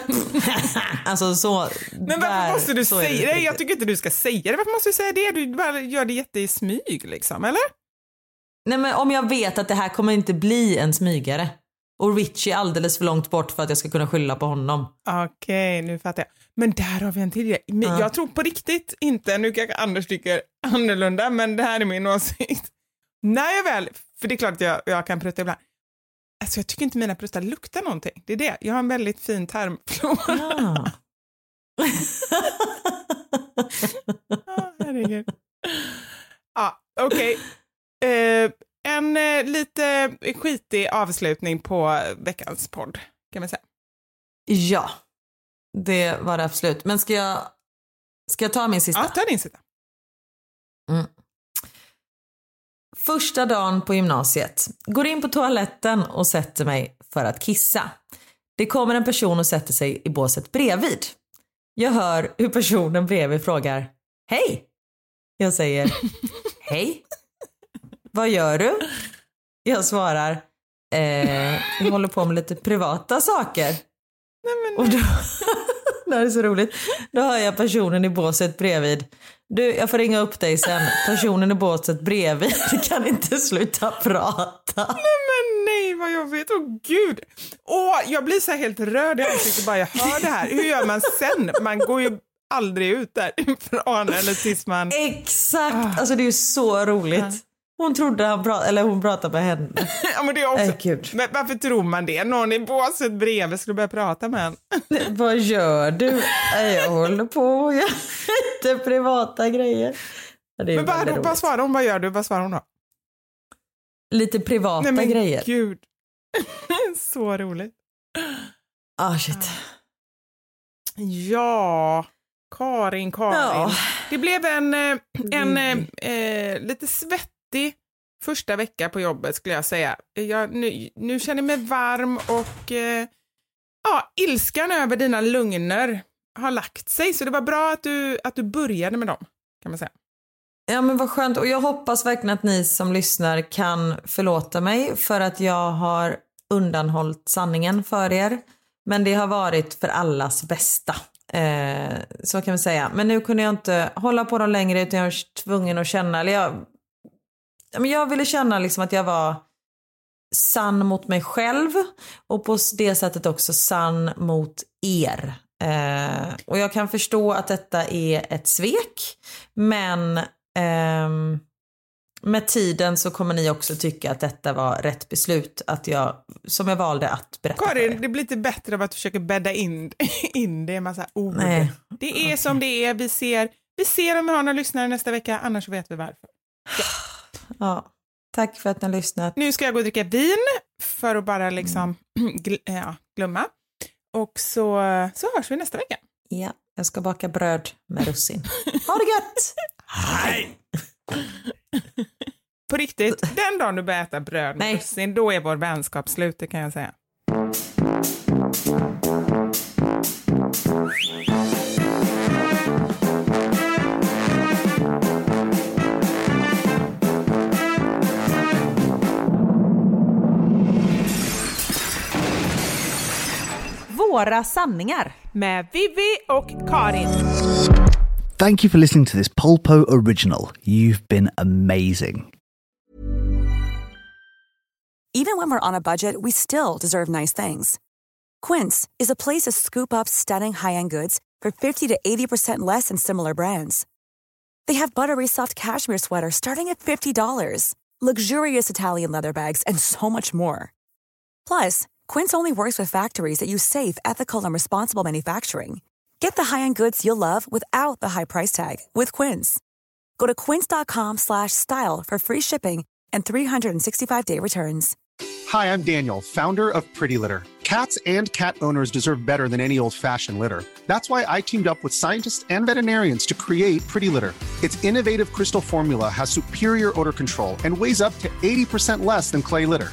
*laughs* alltså så. Men varför där- måste du det säga inte det? Jag tycker inte du ska säga det. Varför måste du säga det? Du bara gör det jätte i smyg liksom, eller? Nej men om jag vet att det här kommer inte bli en smygare. Och Richie är alldeles för långt bort för att jag ska kunna skylla på honom. Okej, nu fattar jag. Men där har vi en till. Men Ja. Jag tror på riktigt inte, nu kanske Anders tycker annorlunda, men det här är min åsikt. När jag väl, för det är klart att jag, jag kan prutta ibland, alltså jag tycker inte mina pruttar luktar någonting. Det är det, jag har en väldigt fin tarmflora. Ah. Ah, herregud. Ja, okej. Eh, en eh, lite skitig avslutning på veckans podd, kan man säga. ja, det var det absolut. Men ska jag, ska jag ta min sista? Ja, ta din sida. Första dagen på gymnasiet. Går in på toaletten och sätter mig för att kissa. Det kommer en person och sätter sig i båset bredvid. Jag hör hur personen bredvid frågar Hej! Jag säger *laughs* Hej! Vad gör du? Jag svarar eh, Jag håller på med lite privata saker. Och då, *laughs* det här är så roligt. Då hör jag personen i båset bredvid. Du, jag får ringa upp dig sen. Personen i båset bredvid *laughs* kan inte sluta prata. Men nej, vad jobbigt. Åh gud. Åh, jag blir så helt rörd i ansiktet bara jag hör det här. Hur gör man sen? Man går ju aldrig ut därifrån *laughs* eller tills man... Exakt! Alltså det är ju så roligt. Hon trodde han pratade, eller hon pratade med henne. *laughs* Ja, men det är också... Nej, gud. Men varför tror man det? Någon i båset bredvid skulle börja prata med en. *laughs* Vad gör du? Jag håller på gör lite privata grejer. Ja, Men vad, vad svarar hon? Vad gör du? Vad svarar hon då? Lite privata Nej men grejer. gud. *laughs* så roligt. Ah shit. Ja, Karin, Karin. Ja. Det blev en, eh, en eh, eh, lite svettig första vecka på jobbet skulle jag säga. Jag, nu, nu känner jag mig varm och eh, ja, ilskan över dina lögner har lagt sig. Så det var bra att du, att du började med dem, kan man säga. Ja men vad skönt och jag hoppas verkligen att ni som lyssnar kan förlåta mig för att jag har undanhållit sanningen för er. Men det har varit för allas bästa. Eh, så kan vi säga. Men nu kunde jag inte hålla på dem längre utan jag var tvungen att känna, eller jag, men jag ville känna liksom att jag var sann mot mig själv och på det sättet också sann mot er. Eh, och jag kan förstå att detta är ett svek, men ehm, med tiden så kommer ni också tycka att detta var rätt beslut att jag, som jag valde att berätta för Karin, er. det blir lite bättre av att du försöker bädda in, *laughs* in det i massa ord. Nej. Det är som det är. Vi ser, vi ser om vi har några lyssnare nästa vecka, annars vet vi varför. Ja, tack för att ni har lyssnat. Nu ska jag gå och dricka vin för att bara liksom *clears throat* gl- ja, glömma. Och så, så hörs vi nästa vecka. Ja, jag ska baka bröd med russin. Ha det gött! Hej! På riktigt, den dagen du börjar äta bröd med Nej. russin, då är vår vänskap slut, det kan jag säga. Våra sanningar. Med Vivi och Karin. Thank you for listening to this Polpo original. You've been amazing. Even when we're on a budget, we still deserve nice things. Quince is a place to scoop up stunning high-end goods for 50 to 80% less than similar brands. They have buttery soft cashmere sweaters starting at $50, luxurious Italian leather bags, and so much more. Plus, Quince only works with factories that use safe, ethical, and responsible manufacturing. Get the high-end goods you'll love without the high price tag with Quince. Go to quince.com slash style for free shipping and 365-day returns. Hi, I'm Daniel, founder of Pretty Litter. Cats and cat owners deserve better than any old fashioned litter. That's why I teamed up with scientists and veterinarians to create Pretty Litter. Its innovative crystal formula has superior odor control and weighs up to 80% less than clay litter.